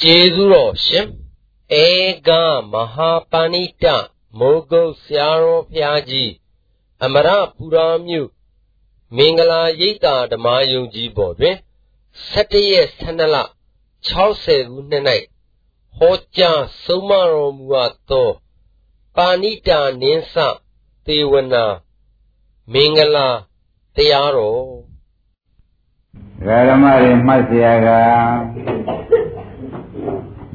ကျေးဇူးတော်ရှင်ဧကမဟာပဏိတမိုးကုတ်ဆရာတော်ဘုရားကြီးအမရပူရာမြို့မင်္ဂလာရိပ်သာဓမ္မယုံကြီးပေါ်တွင်17ရက်12လ60ခုနှစ်၌ဟောကြားဆုံးမတော်မူအပ်သောပါဏိတာနင်းစသေဝနာမင်္ဂလာတရားတော်ဓမ္မတွေမှတ်เสียက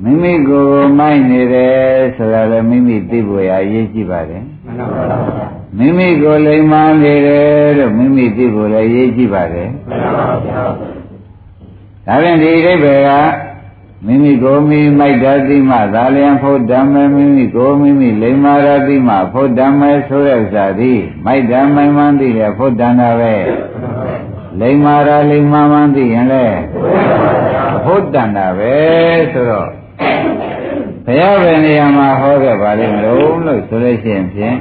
မိမိကိုယ်မိုက်နေတယ်ဆိုတာလည်းမိမိသိဖို့ရအရေးကြီးပါတယ်မှန်ပါပါမိမိကိုယ်လိမ္မာနေတယ်လို့မိမိသိဖို့လည်းအရေးကြီးပါတယ်မှန်ပါပါဒါဖြင့်ဒီအိဗေကမိမိကိုယ်မိမိုက်တတ်သိမှသာလျံဖို့ဓမ္မမိမိကိုယ်မိမိလိမ္မာရသိမှဖို့ဓမ္မဆိုတဲ့ဥစ္စာသည်မိုက်တမိုင်မှန်သိတယ်ဖို့တန်တာပဲလိမ္မာရလိမ္မာမှန်သိရင်လည်းဖို့တန်တာပဲဆိုတော့ ဘုရားပဲနေရာမှာဟောခဲ့ပါလိမ့်မလို့လို့ဆိုလို့ရှိရင်ဖြင့်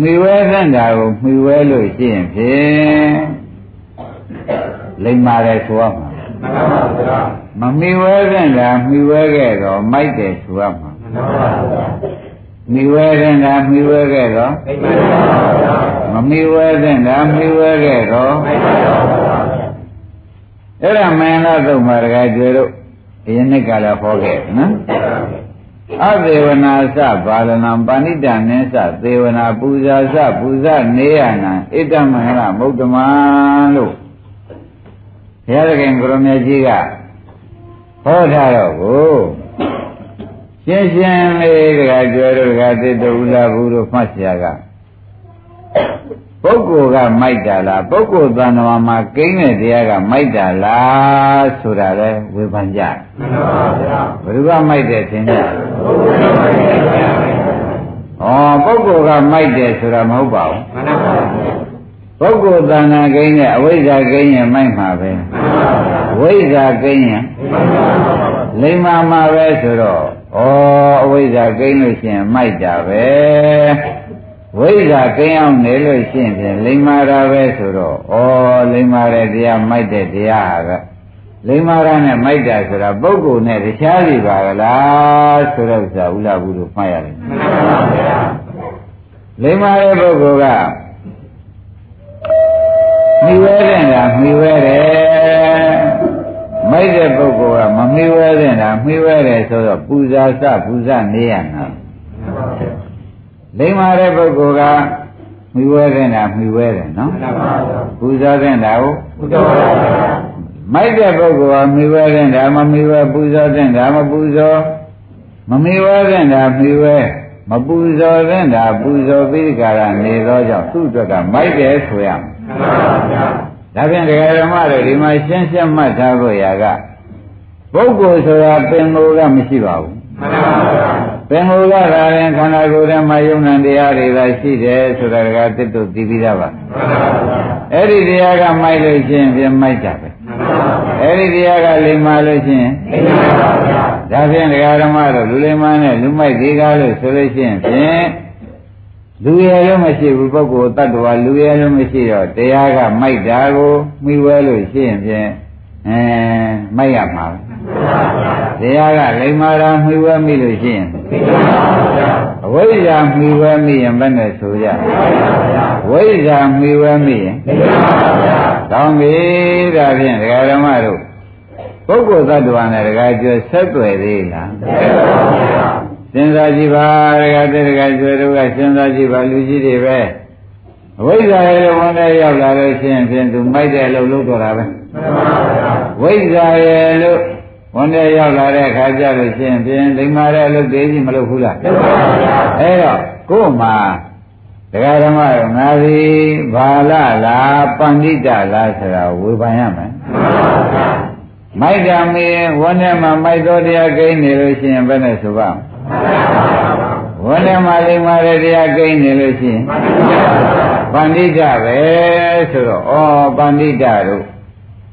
မှီဝဲသင့်တာကိုမှီဝဲလို့ရှိရင်ဖြင့်လိမ္မာတယ်ဆိုရမှာမှန်ပါဗျာမမှီဝဲသင့်တာမှီဝဲခဲ့တော့မိုက်တယ်ဆိုရမှာမှန်ပါဗျာမိဝဲတဲ့တာမိဝဲခဲ့တော့မမိဝဲတဲ့တာမိဝဲခဲ့တော့အဲ့ဒါမင်းလားသုံးပါတကယ်ကျွေတို့ ဒီနေ့ကလည်းဟောခဲ့နော်အသေးဝနာစဘာလနံပါဏိတံနိစသေဝနာပူဇာစပူဇာနေယနာဣတမဟရမုဒ္ဓမံလို့ဘုရားသခင်ကိုရမကြီးကဟောထားတော့ကိုရှင်းရှင်းလေးတကကြွယ်တို့တကသစ်တူလာဘူးတို့မှတ်ဆရာက ပုဂ္ဂိုလ်ကမိုက်တာလားပုဂ္ဂိုလ်သံဃာမှာကိန်းတဲ့တရားကမိုက်တာလားဆိုတာလဲဝေဖန်ကြမှန်ပါဗျာဘယ်သူကမိုက်တယ်ထင်ကြဩပုဂ္ဂိုလ်ကမိုက်တယ်ဆိုတာမဟုတ်ပါဘူးမှန်ပါဗျာပုဂ္ဂိုလ်သံဃာကိန်းနဲ့အဝိဇ္ဇာကိန်းရင်မိုက်မှာပဲမှန်ပါဗျာဝိဇ္ဇာကိန်းရင်မှန်ပါဗျာလိမ္မာမှာပဲဆိုတော့ဩအဝိဇ္ဇာကိန်းလို့ရှိရင်မိုက်တာပဲ ဝိဇ္ဇာကိန်းအောင်နေလို့ရှိရင်ဖြင့်လိမ္မာတာပဲဆိုတော့ဩလိမ္မာတဲ့တရားမိုက်တဲ့တရားဟာကလိမ္မာရနဲ့မိုက်တာဆိုတာပုဂ္ဂိုလ်နဲ့တခြားစီပါကလားဆိုတော့ဥစ္စာဥလာဘူးလို့မှတ်ရတယ်မှန်ပါဗျာလိမ္မာတဲ့ပုဂ္ဂိုလ်ကမိဝဲတဲ့တာမိဝဲတယ်မိုက်တဲ့ပုဂ္ဂိုလ်ကမမိဝဲတဲ့တာမိဝဲတယ်ဆိုတော့ပူဇာစပူဇာနေရနာ လိမ္မာတဲ့ပုဂ္ဂိုလ်ကမိဝဲတဲ့တာမိဝဲတယ်နော်ပူဇာတဲ့တာကိုပူဇောမိုက်တဲ့ပုဂ္ဂိုလ်ကမိဝဲတဲ့တာမမိဝဲပူဇောတဲ့တာမပူဇောမမိဝဲတဲ့တာမိဝဲမပူဇော်တဲ့တာပူဇော်ပြီးကြတာနေသောကြောင့်သူ့အတွက်ကမိုက်တယ်ဆိုရမယ်မှန်ပါဗျာဒါဖြင့်ဒကာဓမ္မတို့ဒီမှာရှင်းရှင်းမှတ်ထားဖို့ရာကပုဂ္ဂိုလ်ဆိုတာပင်ကိုယ်ကမရှိပါဘူးမှန်ပါဗျာ ပင်ကိုယ်ကသာရင်ခန္ဓာကိုယ်ထဲမှာယုံ nant တရားတွေသာရှိတယ်ဆိုတာကတစ်တို့သိပြီးသားပါမှန်ပါဗျာအဲ့ဒီတရားကမိုက်လို့ချင်းပြင်မိုက်တာပဲမှန်ပါဗျာအဲ့ဒီတရားကလိမ္မာလို့ချင်းလိမ္မာပါဗျာဒါဖြင့်ဒကာဓမ္မတို့လူလိမ္မာနဲ့လူမိုက်ဒီကားလို့ဆိုလို့ချင်းဖြင့်လူရယ်လို့မရှိဘူးပုဂ္ဂိုလ်တ attva လူရယ်လို့မရှိတော့တရားကမိုက်တာကိုမှီဝဲလို့ရှိရင်ဖြင့်အဲမိုက်ရမှာ တရားကလိမ္မာရာမှီဝဲမိလို့ရှိရင်အဝိဇ္ဇာမှီဝဲမိရင်ဘယ်နဲ့ဆိုရဝိဇ္ဇာမှီဝဲမိရင်ကောင်းပြီဒါဖြင့်ဒကာဓမ္မတို့ပုဂ္ဂိုလ်သတ္တဝါနဲ့ဒကာကျွတ်ဆက်သွယ်သေးလားဆက်ပါဗျာစဉ်းစားကြည့်ပါဒကာတဲ့ဒကာကျွဲတို့ကစဉ်းစားကြည့်ပါလူကြီးတွေပဲအဝိဇ္ဇာရဲ့ဝန်ထဲရောက်လာလို့ရှိရင်ဖြင့်သူမိုက်တဲ့အလုပ်လုပ်တော့တာပဲမှန်ပါဗျာဝိဇ္ဇာရဲ့လို့ ဝန်ထဲရောက်လာတဲ့အခါကျလို့ရှိရင်ဖြင့်လိမ္မာတဲ့အလုပ်တွေကြီးမလုပ်ဘူးလားမှန်ပါဗျာအဲ့တော့ကို့မှာဒကာဓမ္မရောငါစီဘာလလားပန္တိတလားဆိုတာဝေဖန်ရမယ်မှန်ပါဗျာမိုက်တာမင်းဝန်ထဲမှာမိုက်တော်တရားကိန်းနေလို့ရှိရင်ဘယ်နဲ့ဆိုပါ့မလဲဝဏ္ဏမလေးမာတဲ့တရားကိန်းနေလို့ရှိရင်ပန္တိတပဲဆိုတော့ဩပန္တိတတို့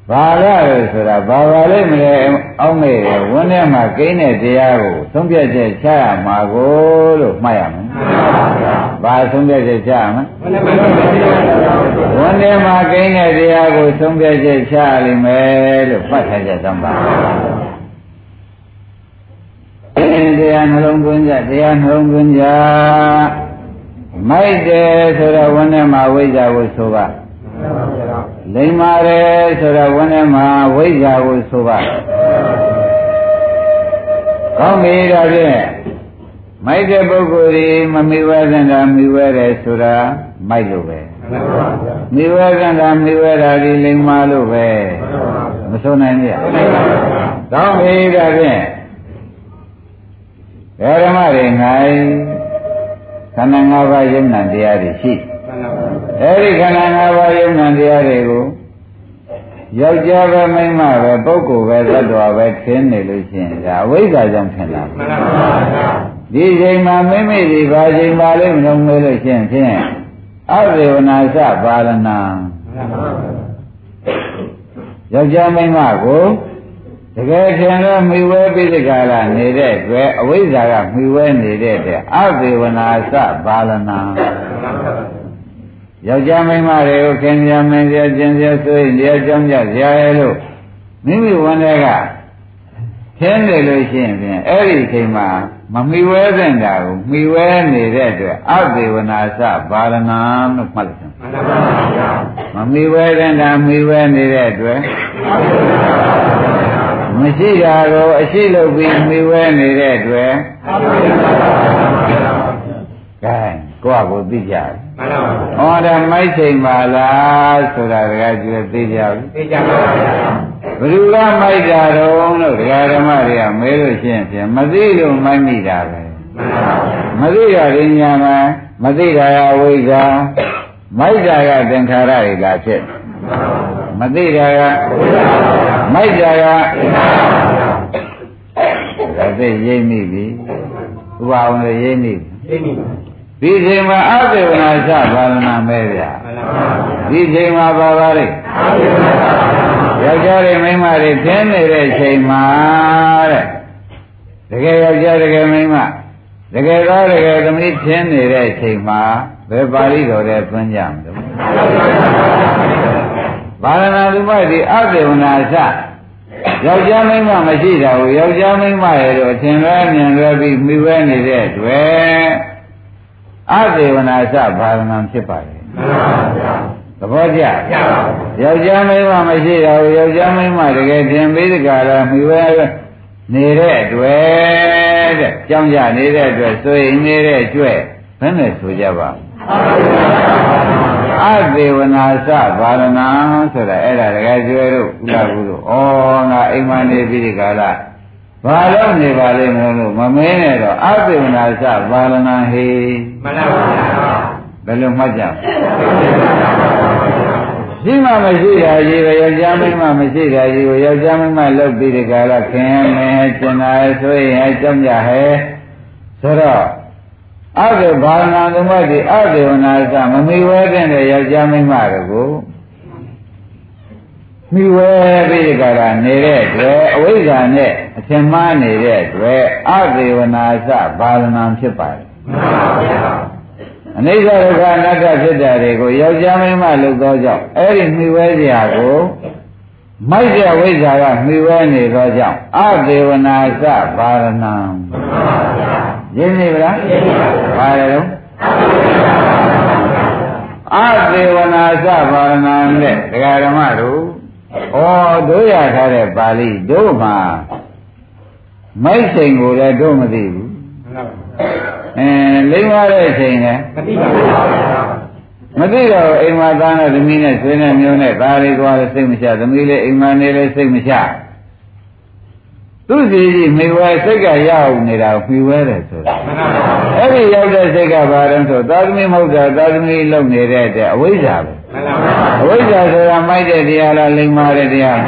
ဘာလဲဆိုတာဘာပါလိမ့်မလဲအောင်းနေတယ်ဝန်းထဲမှာကိန်းတဲ့တရားကိုသုံးပြချက်ချရမှာကိုလို့မှတ်ရမယ်။ဘာသုံးပြချက်ချရမလဲ။ဝန်းထဲမှာကိန်းတဲ့တရားကိုသုံးပြချက်ချရလိမ့်မယ်လို့မှတ်ထားကြသမ်းပါ။ဒတရားနှလုံးသွင်းကြတရားနှလုံးသွင်းကြမိုက်တယ်ဆိုတော့ဝန်းထဲမှာဝိဇ္ဇာကိုဆိုပါ လိမ္မာတယ်ဆိုတော့ဝန်းထဲမှာဝိဇ္ဇာကိုဆိုပါကောင်းပြီဒါဖြင့်မိုက်တဲ့ပုဂ္ဂိုလ်ဒီမမိဝဲစင်တာမိဝဲတယ်ဆိုတာမိုက်လို့ပဲမိဝဲစင်တာမိဝဲတာဒီလိမ္မာလို့ပဲမဆိုနိုင်ဘူးကောင်းပြီဒါဖြင့်ဓမ္မတွေ၌ခန္ဓာ၅ပါးယုံနာတရားတွေရှိ အဲဒီခန္ဓာ၅ပါးယုံနာတရားတွေကိုယောက်ျားပဲမိန်းမပဲပုဂ္ဂိုလ်ပဲသတ္တဝါပဲထင်နေလို့ရှိရင်ဒါအဝိဇ္ဇာကြောင့်ထင်တာမှန်ပါပါဒီချိန်မှာမိမိဒီဘာချိန်ပါလိမ့်မလို့မေးလို့ရှိရင်ဖြင့်အဝေဝနာစပါလနာယောက်ျားမိန်းမကိုတကယ်ထင်တော့မိဝဲပိဋကလာနေတဲ့အတွက်အဝိဇ္ဇာကမိဝဲနေတဲ့အတွက်အဝေဝနာစပါလနာ ယောက်ျားမိန်းမတွေကိုခင်ဗျာမင်းပြကျင်ပြဆိုရင်တရားကြောင်းကြဇာရဲလို့မိမိဝန်တွေကထင်းတယ်လို့ရှိရင်ဖြင့်အဲ့ဒီအချိန်မှာမမိဝဲတဲ့တာကိုမိဝဲနေတဲ့အတွက်အသေဝနာစဘာရဏလို့မှတ်လိုက်တယ်မှန်ပါဗျာမမိဝဲတဲ့တာမိဝဲနေတဲ့အတွက်မရှိတာကိုအရှိလုပ်ပြီးမိဝဲနေတဲ့အတွက်ကဲ ကိုယ့်ကိုသိကြတယ်မှန်ပါပါဟောတယ်မိုက်ချိန်ပါလားဆိုတာတကယ်ကျွေးသိကြပြီသိကြပါဗျာဘယ်သူကမိုက်တာတော့လို့ဒကာဓမ္မတွေကမဲလို့ရှိရင်ဖြင့်မသိလို့မိုက်မိတာပဲမသိတာရင်းညာမှာမသိတာကဝိဇ္ဇာမိုက်တာကသင်္ခါရတွေလာဖြစ်မသိတာကမိုက်တာကဒါသိရိမ့်မိပြီဥပအောင်လည်းရိမ့်မိပြီရိမ့်မိ ဒီချိန်မှာအသေဝနာစဘာလနာမဲဗျာဒီချိန်မှာပါပါလိမ့်ယောက်ျားတွေမိန်းမတွေသင်နေတဲ့ချိန်မှာတဲ့တကယ်ယောက်ျားတကယ်မိန်းမတကယ်သားတကယ်သမီးသင်နေတဲ့ချိန်မှာဘယ်ပါဠိတော်တဲ့သွင်းကြမလို့ဘာလနာသုမတိအသေဝနာစယောက်ျားမိန်းမမရှိတာကိုယောက်ျားမိန်းမရဲ့တော့အထင်လွဲမြင်လွဲပြီးမိဝဲနေတဲ့အတွက် အသေဝနာစဘာဝနာဖြစ်ပါလေမှန်ပါဗျာသဘောကျကျပါဘူးယောက်ျားမိန်းမမရှိတာဘူးယောက်ျားမိန်းမတကယ်သင်ပြီးတကလားမိဝဲနေတဲ့အတွက်တဲ့ကြောင်းကြနေတဲ့အတွက်ဆိုရင်နေတဲ့ကျွဲ့ဘယ်နဲ့ဆိုကြပါအသေဝနာစဘာရဏဆိုတာအဲ့ဒါတကယ်ကျွဲတို့ဥလာဘူးတို့ဩငါအိမ်မနေပြီးဒီကလာ ဘာလို့နေပါလိမ့်မလို့မမင်းနဲ့တော့အသေဝနာစဘာရဏဟေမှန်ပါပါဘယ်လိုမှတ်ကြရှိမှမရှိတာကြီးပဲယောက်ျားမိန်းမမရှိတာကြီးကိုယောက်ျားမိန်းမလုတ်ပြီးဒီကလာခင်မင်းကျင်လာဆိုရင်အကြောင်းကြဟဲဆိုတော့အသေဘာနာသမတိအသေဝနာသမမိဝဲတဲ့ယောက်ျားမိန်းမတို့ကို မိဝဲပြီးကြတာနေတဲ့အတွက်အဝိဇ္ဇာနဲ့အထင်မှားနေတဲ့အတွက်အသေဝနာသဘာလနာဖြစ်ပါတယ်မှန်ပါဗျာအနိစ္စဒုက္ခအနတ္တဖြစ်တာတွေကိုယောက်ျားမိန်းမလုပ်သောကြောင့်အဲ့ဒီမိဝဲစရာကိုမိုက်တဲ့ဝိဇ္ဇာကမိဝဲနေသောကြောင့်အသေဝနာသဘာရဏံမှန်ပါဗျာရင်းနေဗလားရင်းပါဗျာဘာလဲတော့အသေဝနာသဘာရဏံတဲ့ဒကာဓမ္မတို့ ဩတို့ရထားတဲ့ပါဠိတို့မှာမိုက်စိန်ကိုလည်းတို့မသိဘူးအဲလိမ့်သွားတဲ့အချိန်လည်းမသိပါဘူးမသိတော့အိမ်မှာသားနဲ့သမီးနဲ့ဆွေးနဲ့မျိုးနဲ့သားလေးသွားလဲစိတ်မချသမီးလေးအိမ်မှာနေလဲစိတ်မချ သူစီကြီးမိဝဲစိတ်ကရအောင်နေတာမိဝဲတယ်ဆိုတာအဲ့ဒီရောက်တဲ့စိတ်ကဘာလဲဆိုသာသမီမဟုတ်တာသာသမီလုံနေတဲ့တဲ့အဝိဇ္ဇာပဲအဝိဇ္ဇာဆိုတာမိုက်တဲ့တရားလားလိမ္မာတဲ့တရား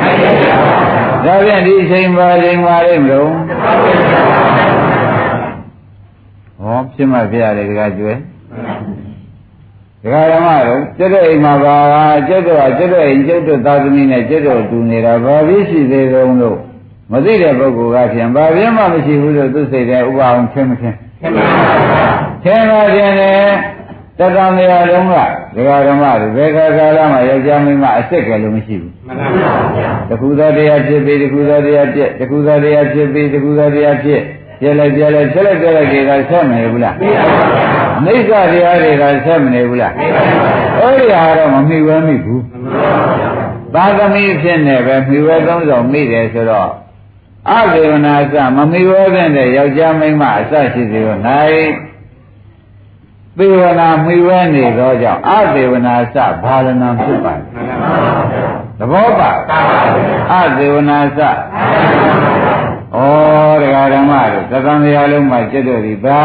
ဒါပြန်ဒီအချိန်ပါလိမ္မာလိမ့်မလို့ဟောဖြစ်မှဖြစ်ရတယ်ဒီကကျွဲဒကာဓမ္မတို့ကျက်တဲ့အိမ်မှာပါကျက်တော့ကျက်တဲ့အိမ်ကျက်တော့သာသမီနဲ့ကျက်တော့တူနေတာဘာဖြစ်ရှိသေးတုံးလို့ မသိတဲ့ပုဂ္ဂိုလ်ကဖြင့်ဘာပြင်းမှမရှိဘူးလို့သူစိတ်ထဲဥပအောင်ထင်မထင်ထင်ပါဘူးထင်ပါခြင်းနဲ့တတံနေရာလုံးကဒကာဓမ္မတွေဘယ်ခါကာလမှာယောက်ျားမိန်းမအစ်စ်ကလည်းမရှိဘူးမှန်ပါဗျာတခုသောတရားဖြစ်ပြီးတခုသောတရားပြက်တခုသောတရားဖြစ်ပြီးတခုသောတရားဖြစ်ကျက်လိုက်ကျက်လိုက်ကျက်လိုက်ကျက်လိုက်တွေကဆက်မနေဘူးလားအနိစ္စတရားတွေကဆက်မနေဘူးလားအဲ့ဒီဟာတော့မမိဝဲမိဘူးသာသမီဖြစ်နေပဲမိဝဲသုံးဆောင်မိတယ်ဆိုတော့ အဒေဝနာစမမိဝဲတဲ့ယောက်ျားမိန်းမအစရှိစေတော့နိုင်သေဝနာမိဝဲနေသောကြောင့်အသေဝနာစဘာလနာဖြစ်ပါတယ်သဘောပါအသေဝနာစဩတရားဓမ္မတို့သတ္တန်တရားလုံးမှာจิตတို့ဒီဘာ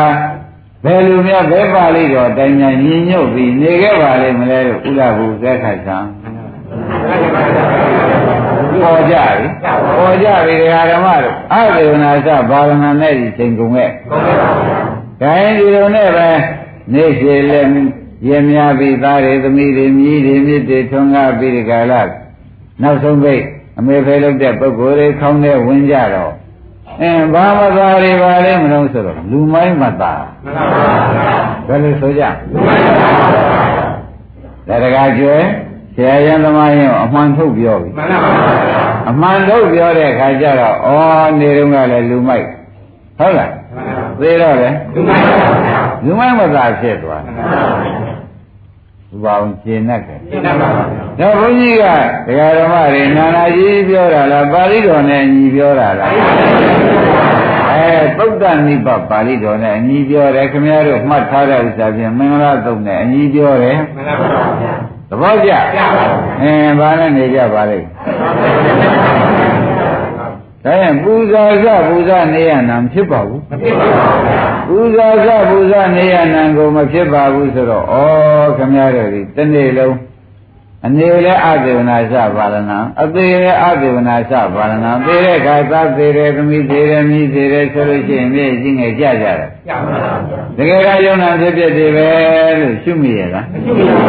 ဘယ်လူများဘယ်ပါလိတော့တိုင်ညာညီညွတ်ပြီးနေခဲ့ပါလိမ့်မလဲလို့ဥလာဘူးသက်ခတ်ဆံ ပေါ်ကြပြီပေါ်ကြပြီတရားဓမ္မတို့အသေဝနာစဘာလနာနဲ့ဒီချိန်ကုန်ခဲ့ခိုင်းဒီလိုနဲ့ပဲနေရှိလည်းရများပြီးသားတွေသမီးတွေမြည်တွေမြစ်တွေထွန်းကားပြီးဒီကလာနောက်ဆုံးပိတ်အမေဖေလုပ်တဲ့ပုဂ္ဂိုလ်တွေခေါင်းထဲဝင်ကြတော့အင်းဘာမသာတွေပါလဲမလို့ဆိုတော့လူမိုင်းမသာဘယ်လိုဆိုကြလူမိုင်းမသာဒါတကားကျွဲ ဆရာရန်သမားရင်အမှန်ထုတ်ပြောပြီမှန်ပါပါအမှန်ထုတ်ပြောတဲ့အခါကျတော့ဩနေတော့ကလည်းလူမိုက်ဟုတ်လားသေတော့လေလူမိုက်ပါဗျာလူမိုက်မသာဖြစ်သွားတယ်ဘာအောင်ရှင်းတတ်တယ်ရှင်းတတ်ပါပါတော့ဘုန်းကြီးကဒကာဓမ္မတွေနာနာကြီးပြောတာလားပါဠိတော်နဲ့ညီပြောတာလားအဲသုတ်တနိဗ္ဗပါဠိတော်နဲ့အညီပြောတယ်ခင်ဗျားတို့မှတ်ထားတဲ့ဥစ္စာဖြင့်မင်္ဂလာသုတ်နဲ့အညီပြောတယ်မှန်ပါပါ သဘောကျအင်းဘာနဲ့နေကြပါလိမ့်ဒါရင်ပူဇော်စပူဇော်နေရနာမဖြစ်ပါဘူးမဖြစ်ပါဘူးပူဇော်စပူဇော်နေရနာကိုမဖြစ်ပါဘူးဆိုတော့ဩခမရတို့ဒီတနေ့လုံး အနေလည်းအသေဝနာစပါရဏအသေးလည်းအသေဝနာစပါရဏသေတဲ့ခါသသေးတယ်သမီးသေးတယ်မိသေးတယ်ဆိုလို့ရှိရင်မြေကြီးငယ်ကြကြတယ်ကြပါပါတကယ်ကယုံနာဖြစ်ဖြစ်တွေပဲလို့ရှုမိရလားမရှုမိပါ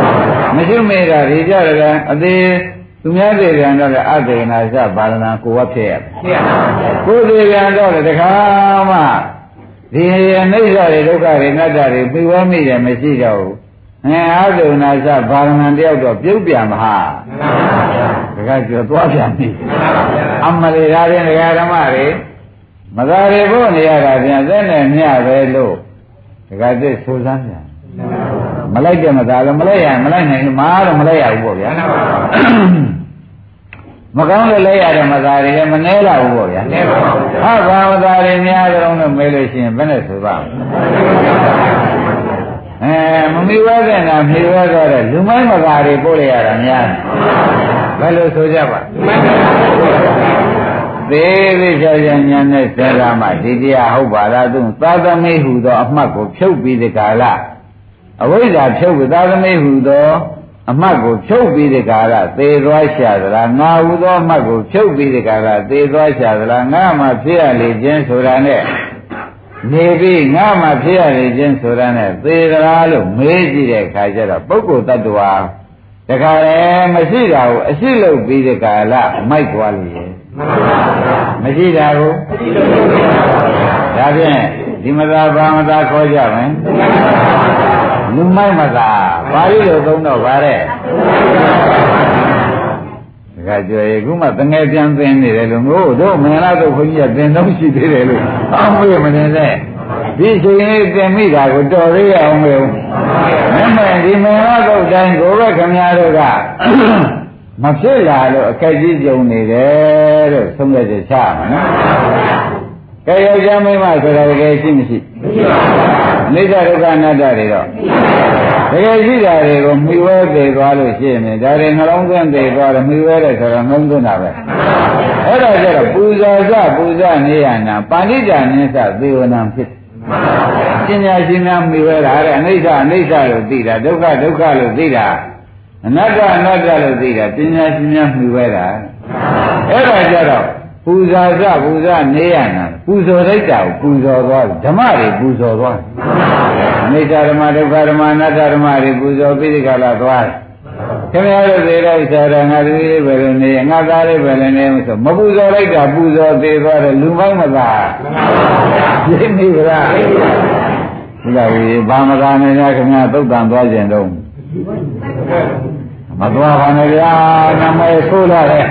ဘူးမရှုမိတာဒီကြတယ်အသေးသူများသေးပြန်တော့လည်းအသေနာစပါရဏကိုဝတ်ဖြစ်ရဖြစ်ရပါဘူးကိုယ်သေးပြန်တော့လည်းတခါမှဒီအနိစ္စတွေဒုက္ခတွေအနတ္တတွေပြီးဝဲမိတယ်မရှိတော့ဘူး အဲအာသုနာစဘာဝနာတယောက်တော့ပြုတ်ပြန်မဟာမှန်ပါဗျာတခါကျော်သွားပြန်ပြီမှန်ပါဗျာအမလေးဒါရင်ဒကာဓမ္မတွေမသာတွေဖို့နေရတာပြန်စက်နဲ့မျှပဲလို့ဒကာသစ်ဆိုစမ်းပြန်မလိုက်တယ်မသာလည်းမလိုက်ရမလိုက်နိုင်ဘူးမာတော့မလိုက်ရဘူးပေါ့ဗျာမှန်ပါဗျာမကောင်းလို့လဲရတဲ့မသာတွေလည်းမနှဲလာဘူးပေါ့ဗျာနှဲပါပါဟာဘာမသာတွေများကြတော့လို့မေးလို့ရှိရင်ဘယ်နဲ့ဆိုပါ့ အဲမမီဝဲတဲ့နာမီဝဲတော့တဲ့လူမိုင်းမကာတွေပို့လိုက်ရတာများဘယ်လိုဆိုကြပါသေးသေးချာချာညာနဲ့ဆရာမဒီတရားဟုတ်ပါလားသူသာသမိဟုသောအမှတ်ကိုဖြုတ်ပြီးဒီကာလအဝိဇ္ဇာဖြုတ်ပြီးသာသမိဟုသောအမှတ်ကိုဖြုတ်ပြီးဒီကာလသေသွားရှာသလားငါဟုသောအမှတ်ကိုဖြုတ်ပြီးဒီကာလသေသွားရှာသလားငါမှဖြစ်ရလေခြင်းဆိုတာနဲ့ နေပြီးငါမှဖြစ်ရလေခြင်းဆိုတာနဲ့သေသလားလို့မေးကြည့်တဲ့အခါကျတော့ပုဂ္ဂိုလ်တ attva တခါလေမရှိတာကိုအရှိလုပ်ပြီးဒီကာလမိုက်သွားလေမရှိတာကိုဒါဖြင့်ဒီမသာဘာမသာခေါ်ကြမယ်လူမိုက်မသာပါဠိလိုသုံးတော့ဗါတဲ့ ကကြွယ်ခုမှတငယ်ပြန်သင်နေတယ်လို့ငို့တို့မင်္ဂလာတို့ခွန်ကြီးကသင်တော့ရှိသေးတယ်လို့အောင်းမေးမနေနဲ့ဒီချိန်လေးသင်မိတာကိုတော်သေးရအောင်မေးမမေဒီမင်္ဂလာတို့တိုင်းကိုပဲခင်ဗျားတို့ကမဖြစ်လာလို့အခက်ကြီးကြုံနေတယ်လို့သုံးရချက်ချမှာနော်ကဲယောက်ျားမိန်းမဆိုတာတကယ်ရှိမရှိမရှိပါဘူးအ နိစ္စဒုက္ခအနတ္တတွေတော့တကယ်ရှိတာတွေကိုမှီဝဲသေးသွားလို့ရှိရင်ဒါတွေနှလုံးသွင်းသေးသွားတယ်မှီဝဲတယ်ဆိုတော့နှလုံးသွင်းတာပဲအဲ့ဒါကျတော့ပူဇော်စပူဇော်နေရနာပါဠိတာနိစ္စသေဝနာဖြစ်ပညာရှင်များမှီဝဲတာတဲ့အနိစ္စအနိစ္စလို့သိတာဒုက္ခဒုက္ခလို့သိတာအနတ္တအနတ္တလို့သိတာပညာရှင်များမှီဝဲတာအဲ့ဒါကျတော့ ပူဇာစပူဇာနေရနာပူဇော်လိုက်တာကိုပူဇော်သွားဓမ္မတွေပူဇော်သွားအနိစ္စဓမ္မဒုက္ခဓမ္မအနတ္တဓမ္မတွေပူဇော်ပြီးဒီကလာသွားခင်ဗျားတို့သေလိုက်ဆရာငါတို့လေးပဲလို့နေငါသားလေးပဲလည်းနေဆိုမပူဇော်လိုက်တာပူဇော်သေးသွားတယ်လူမိုင်းမသာပြင်းနေကြလားဒီလိုဘာမသာနေကြခင်ဗျာသုတ်တန်သွားခြင်းတော့မသွားပါနဲ့ဗျာနမေဆိုးလာတယ်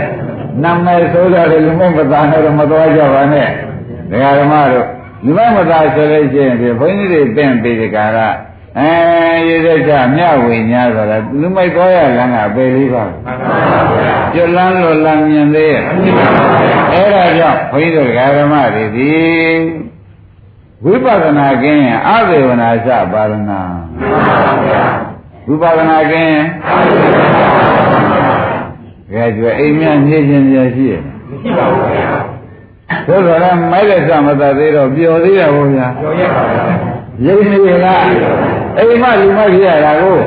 နာမည်ဆိုးလာတယ်လူမို့မသားနဲ့တော့မသွားကြပါနဲ့ဒကာဓမ္မတို့လူမမသာဆိုလို့ရှိရင်ဒီဘုန်းကြီးတွေပင့်ပြီးဒီကရအဲရေစက်ချမြဝေညာဆိုတာလူမိုက်တော်ရလမ်းကပယ်လေးပါကျွတ်လန်းလို့လမ်းမြင်သေးရဲ့အဲ့ဒါကြောင့်ဘုန်းကြီးတို့ဓမ္မတွေဒီဝိပဿနာကင်းရင်အသေဝနာစပါရဏဝိပဿနာကင်းရင် ကဲကျွအိမ်မြနေခြင်းရရှိရဲ့မရှိပါဘူးဗျာသို့တော်လည်းမိုက်လက်စမတသေးတော့ပျော်သေးတယ်ဘုရားပျော်ရပါဗျာရိပ်နေလားအိမ်မလူမဖြစ်ရတာကို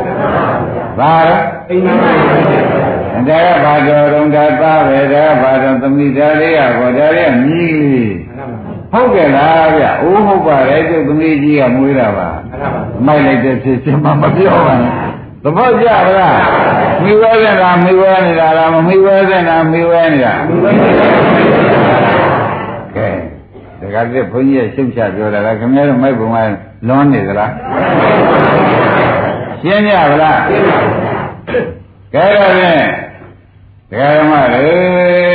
ဘာအိမ်မဒါကဘာတော်တုံတာသားပဲဒါကဘာတော်သမိသားလေးကဘောဒါလေးကမြည်ဟုတ်ကဲ့လားဗျအိုးဟုတ်ပါတယ်ကျုပ်သမီးကြီးကမွေးတာပါမိုက်လိုက်တဲ့ဖြစ်ချင်းမှမပြောပါနဲ့ သဘောကျပါလားမိဝဲနေတာမိဝဲနေတာလားမမိဝဲနေတာမိဝဲနေတာကဲဒါကတည်းကဘုန်းကြီးရဲ့ရှုပ်ချပြောတာကခင်ဗျားတို့မိုက်ပုံကလွန်နေသလားရှင်းကြပါလားကဲတော့ဖြင့်တရားဓမ္မတွေ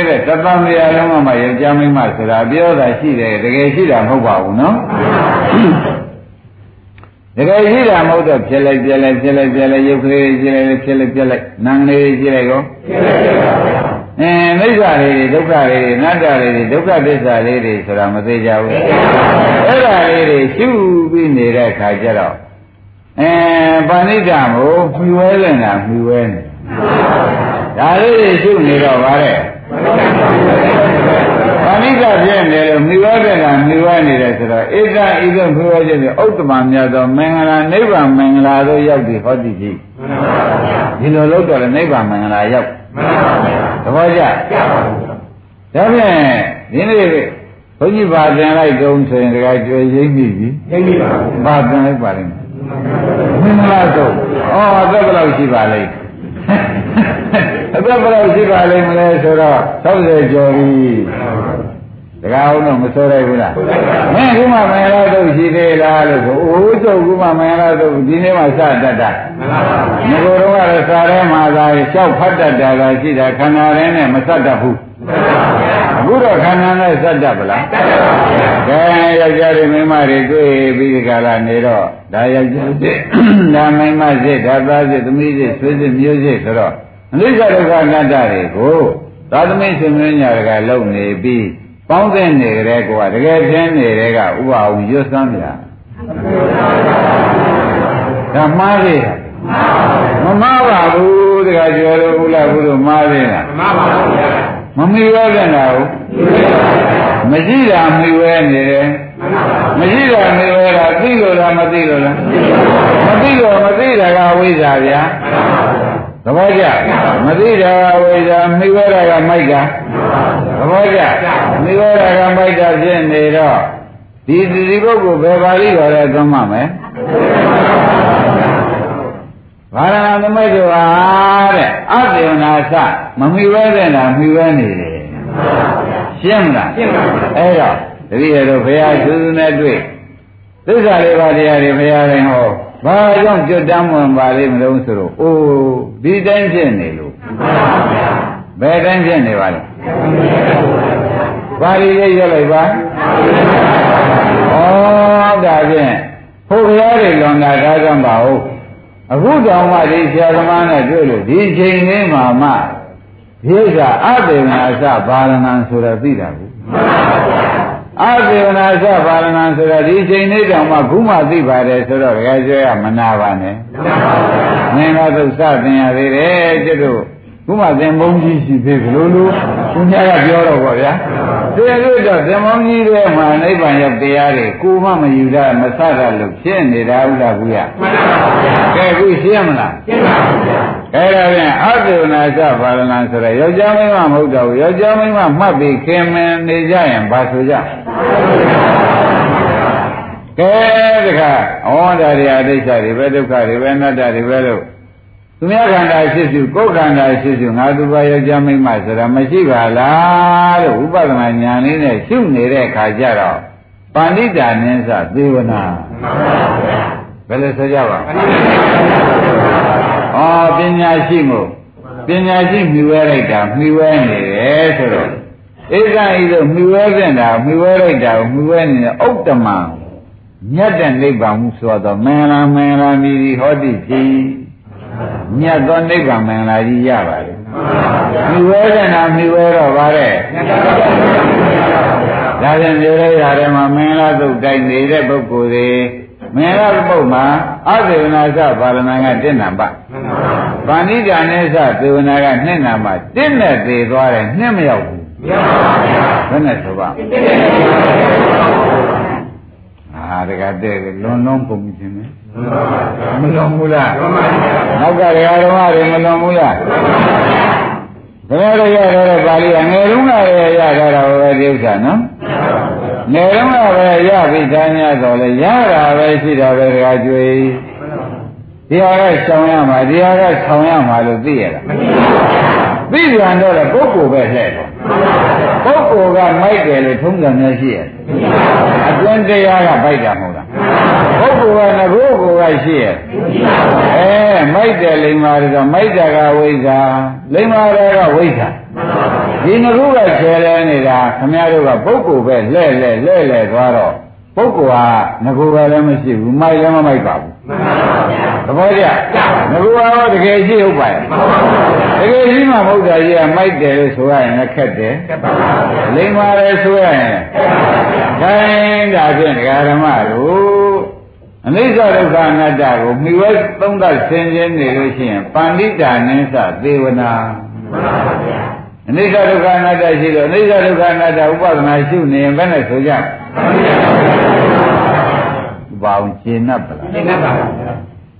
တဲ့တသံတရားလုံးမှယောက်ျားမိန်းမဆိုတာပြောတာရှိတယ်တကယ်ရှိတာမဟုတ်ပါဘူးနော် တကယ်ရှိတာမဟုတ်တော့ဖြစ်လိုက်ပြက်လိုက်ဖြစ်လိုက်ပြက်လိုက်ရုပ်ကလေးဖြစ်လိုက်ဖြစ်လိုက်ပြက်လိုက်နာမ်လေးဖြစ်လိုက်ကောဖြစ်လိုက်ပါဗျာအင်းမိစ္ဆာလေးတွေဒုက္ခလေးတွေနတ္တလေးတွေဒုက္ခသစ္စာလေးတွေဆိုတာမသိကြဘူးအဲ့ဒါလေးတွေရှုပြီးနေတဲ့အခါကျတော့အဲပါဏိတမို့မြှွဲနေတာမြှွဲနေဒါလေးတွေရှုနေတော့ဗါတဲ့ ပါဏိတဖြစ်နေလို့မြှွဲတဲ့ကမြှွဲနေတယ်ဆိုတော့ဧကဣဇမြှွဲခြင်းဖြင့်ဥတ္တမမြတ်သောမင်္ဂလာနိဗ္ဗာန်မင်္ဂလာတို့ရောက်ပြီဟောတိကြီးဒီလိုလို့တော့နိဗ္ဗာန်မင်္ဂလာရောက်သဘောကျဒါဖြင့်ဒီနေ့ဘုန်းကြီးပါသင်လိုက်တုံးဆိုရင်တခါကြွယ်ရင်းပြီပြီရင်းပြီပါပါသင်လိုက်ပါလိမ့်မယ်မင်္ဂလာဆုံးဩအသက်ဘယ်လောက်ရှိပါလိမ့် အသက်ဘယ်လောက်ရှိပါလိမ့်မလဲဆိုတော့60ကျော်ပြီတကားအောင်တော့မဆိုရဘူးလားမင်းခုမှမင်္ဂလာတုတ်ရှိသေးလားလို့ဆိုအိုးကျုပ်ခုမှမင်္ဂလာတုတ်ဒီနေ့မှစတတ်တာငကိုယ်တော့ကတော့စာထဲမှာသာလျှောက်ဖတ်တတ်တာကရှိတာခန္ဓာထဲနဲ့မစတတ်ဘူးအခုတော့ခန္ဓာနဲ့စတတ်ပလားကဲယောက်ျားတွေမိန်းမတွေတွေ့ပြီးဒီကလာနေတော့ဒါယောက်ျားစစ်ဒါမိန်းမစစ်ဒါသားစစ်သမီးစစ်ဆွေးစစ်မျိုးစစ်ဆိုတော့ အနိစ္စဒုက္ခအနတ္တတွေကိုသာသမီးရှင်မင်းညာတကလုံနေပြီးပေါင်းတဲ့နေကြတဲ့ကောတကယ်ပြင်းနေတဲ့ကဥပအောင်ရွတ်စမ်းမြာဒါမှားသေးတာမမှားပါဘူးတကယ်ကျော်လို့ဘုလားဘုလို့မှားသေးတာမမှားပါဘူးဗျာမမီရောတဲ့နာကိုမရှိတာမီဝဲနေတယ်မရှိတာမီဝဲတာသိလို့လားမသိလို့လားမသိလို့မသိတာကဝိဇ္ဇာဗျာ သဘောကျမသိတာကဝိဇ္ဇာမီဝဲတာကမိုက်ကသဘောကျမိဂောရကမိုက်တာဖြစ်နေတော့ဒီဒီပုဂ္ဂိုလ်ဘယ်ပါဠိတော်လဲသုံးမှမယ်ဘာရဏသမိတ်တို့ဟာတဲ့အတေနာသမမိဝဲတဲ့နာမိဝဲနေတယ်ရှင်းမလားရှင်းပါပြီအဲ့တော့တတိယတို့ဘုရားသူသူနဲ့တွေ့သစ္စာလေးပါးတရားတွေဘုရားရင်ဟော ဘာကြောင့်ကြွတမ်းဝင်ပါလိမ့်မလို့ဆိုတော့အိုးဒီတိုင်းဖြစ်နေလို့ဘယ်တိုင်းဖြစ်နေပါလဲပါဠိလေးရွတ်လိုက်ပါဩဒါဖြင့်ဘုရားတွေလွန်တာဒါကြောင့်ပါဟုတ်အခုတောင်မှဒီဆရာသမားနဲ့တွေ့လို့ဒီချိန်လေးမှာမှဒီဥစ္စာအတေနာသဘာရဏံဆိုတာသိတာဘူး အတေနာသဘာရဏံဆိုတာဒီချိန်လေးတောင်မှခုမှသိပါတယ်ဆိုတော့တကယ်ကျွဲရမနာပါနဲ့မင်းကသုစသင်ရသေးတယ်ကျွတ်တို့ခုမှသင်မုန်းကြီးရှိသေးဘလို့လို့သူများကပြောတော့ဗောဗျာတရားလို့တော့သင်မုန်းကြီးတွေမှာနိဗ္ဗာန်ရောက်တရားတွေကိုမှမယူတာမဆတာလို့ဖြစ်နေတာဥလားဘူးရမှန်ပါဗျာကဲခုရှင်းမလားရှင်းပါဗျာ အဲဒါဖြင့်အသုနာသဘာဝနာဆိုရယောက်ျားမိန်းမမဟုတ်တော့ဘူးယောက်ျားမိန်းမမှတ်ပြီးခင်မင်နေကြရင်ဘာဆိုကြကဲတခါဩဒါတွေအဋ္ဌိစ္စတွေပဲဒုက္ခတွေပဲအနတ္တတွေပဲလို့သူများခန္ဓာရှိစုကိုယ်ခန္ဓာရှိစုငါသူပါယောက်ျားမိန်းမဆိုတာမရှိပါလားလို့ဥပဒနာဉာဏ်လေးနဲ့ရှုနေတဲ့အခါကျတော့ပါဏိတာနိသသေဝနာဘယ်လိုဆိုကြပါ ဩပညာရှိမှုပညာရှိမြှဝဲလိုက်တာမြှဝဲနေတယ်ဆိုတော့ဧကံဤသို့မှီဝဲတဲ့တာမှီဝဲလိုက်တာကိုမှီဝဲနေတဲ့ဥတ္တမမြတ်တဲ့နိဗ္ဗာန်မှုဆိုတော့မင်္ဂလာမင်္ဂလာမြည်ဟောတိဖြစ်မြတ်သောနိဗ္ဗာန်မင်္ဂလာကြီးရပါလေမှီဝဲတဲ့နာမှီဝဲတော့ဗါတဲ့ဒါပြန်ပြောလိုက်တာထဲမှာမင်္ဂလာသုတ်တိုက်နေတဲ့ပုဂ္ဂိုလ်တွေမင်္ဂလာပုဒ်မှာ အသေဝနာသပါရဏကတင့်နံပါတ်ဗာဏိတာနဲ့သသေဝနာကနှစ်နံပါတ်တင့်နဲ့သေးသွားတယ်နှစ်မရောက်ဘူးမရပါဘူးဘယ်နဲ့ဆိုပါအာတကတဲ့လွန်လုံးပုံခြင်းမယ်မလွန်ဘူးလားနောက်ကဓမ္မတွေမလွန်ဘူးလားဘယ်လိုရရတဲ့ပါဠိကငယ်တုန်းကရရတာတော့ပဲဒီဥစ္စာနော် ငယ်တုန်းကပဲရပြီသားများတော့လေရတာပဲရှိတာပဲတခါကျွေးဒီဟာကဆောင်ရမှာဒီဟာကဆောင်ရမှာလို့သိရတာသိပြန်တော့လေပုဂ္ဂိုလ်ပဲလှည့်တော့ပုဂ္ဂိုလ်ကမိုက်တယ်လို့ထုံးစံများရှိရဲ့အတွင်းတရားကပိုက်တာမဟုတ်လား ပုဂ္ဂိုလ်ကငကိုယ်ကိုယ်ကရှိရဲ့အဲမိုက်တယ်လိမ္မာတော့မိုက်တာကဝိဇ္ဇာလိမ္မာတာကဝိဇ္ဇာဒီငခုကဆယ်လဲနေတာခမည်းတော်ကပုဂ္ဂိုလ်ပဲလှဲ့လှဲ့လှဲ့လှဲ့သွားတော့ပုဂ္ဂိုလ်ဟာငကိုယ်ကလည်းမရှိဘူးမိုက်လည်းမမိုက်ပါဘူးသဘောကျငကိုယ်ကတော့တကယ်ရှိဟုတ်ပါရဲ့တကယ်ရှိမှမဟုတ်တာကြီးကမိုက်တယ်လို့ဆိုရရင်လည်းခက်တယ်လိမ္မာတယ်ဆိုရရင်ခိုင်းဒါဖြင့်ဒကာဓမ္မတို့ အနိစ္စဒုက္ခအနတ္တကိုမိဝဲသုံးသပ်ဆင်ခြင်နေလို့ရှိရင်ပန္တိတာနိစ္စသေဝနာအနိစ္စဒုက္ခအနတ္တရှိလို့အနိစ္စဒုက္ခအနတ္တဥပဒနာရှုနေရင်ဘယ်နဲ့ဆိုကြဘာအောင်ရှင်း납ပလားရှင်း납ပါ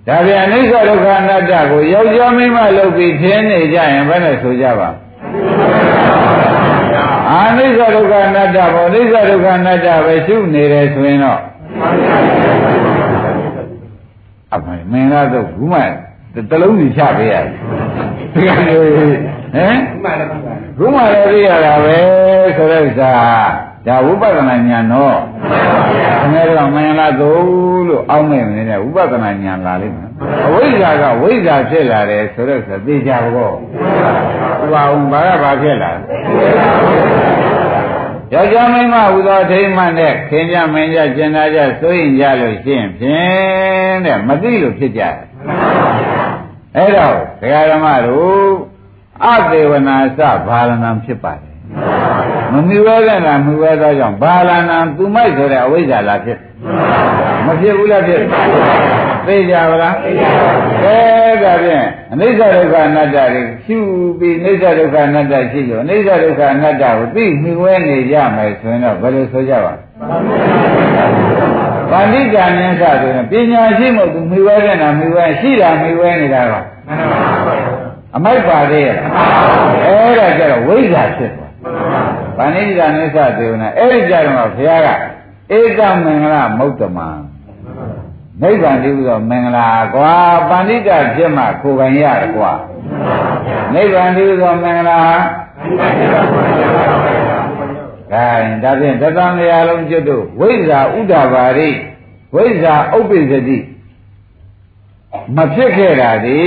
ဒါပြန်အနိစ္စဒုက္ခအနတ္တကိုယောက်ျားမိန်းမလုပ်ပြီးထင်းနေကြရင်ဘယ်နဲ့ဆိုကြပါအာနိစ္စဒုက္ခအနတ္တဘောအနိစ္စဒုက္ခအနတ္တပဲရှုနေတယ်ဆိုရင်တော့ အမှန်မင်းလားတော့ဘူးမတလုံးစီချပေးရတယ်ဒီကနေ့ဟမ်ဘူးမလည်းသိရတာပဲဆိုတဲ့ဥစ္စာဒါဝိပဿနာဉာဏ်တော့ခင်ဗျားတို့မင်္ဂလာသို့လို့အောင်းနေနေတဲ့ဝိပဿနာဉာဏ်လာလိမ့်မယ်အဝိဇ္ဇာကဝိဇ္ဇာဖြစ်လာတယ်ဆိုတော့ဆိုသိကြဘောဥပါအောင်ဘာကဘာဖြစ်လာ ယောက်ျားမိန်းမဟူသောထိမှန်တဲ့ခင်ကြမင်းကြကျင်နာကြစိုးရင်ကြလို့ရှိရင်ဖြင့်တဲ့မသိလို့ဖြစ်ကြတယ်အဲ့တော့ဒကာဓမ္မတို့အသေးဝနာစဘာလနာဖြစ်ပါတယ်မမြူရတဲ့လားမြူရသောကြောင့်ဘာလနာသူမိုက်ဆိုတဲ့အဝိဇ္ဇာလားဖြစ် မဖြစ်ဘူးလားဖြစ်သိကြပါလားသိကြပါဘူးအဲဒါဖြင့်အနိစ္စဒုက္ခအနတ္တတွေရှုပြီးအနိစ္စဒုက္ခအနတ္တရှိလို့အနိစ္စဒုက္ခအနတ္တကိုသိမြင်ဝဲနေကြမယ်ဆိုရင်တော့ဘယ်လိုဆိုကြပါဗန္တိကဉ္စဆိုရင်ပညာရှိမို့သူမြင်ဝဲတဲ့နာမြင်ဝဲရှိတာမြင်ဝဲနေတာတော့အမိုက်ပါသေးရဲ့အဲ့ဒါကြတော့ဝိဇ္ဇာဖြစ်သွားဗန္တိကဉ္စသေဝနာအဲ့ဒီကြတော့ဘုရားကဧကမင်္ဂလမௌတ္တမ နိဗ္ဗာန်တည်းဟူသောမင်္ဂလာကွာပန္တိတဖြစ်မှကိုယ်ပိုင်ရတယ်ကွာနိဗ္ဗာန်တည်းဟူသောမင်္ဂလာကဲဒါဖြင့်သတ္တံရာလုံးကျွတ်တို့ဝိဇ္ဇာဥဒ္ဒဘာရိဝိဇ္ဇာဥပ္ပိသတိမဖြစ်ခဲ့တာဒီ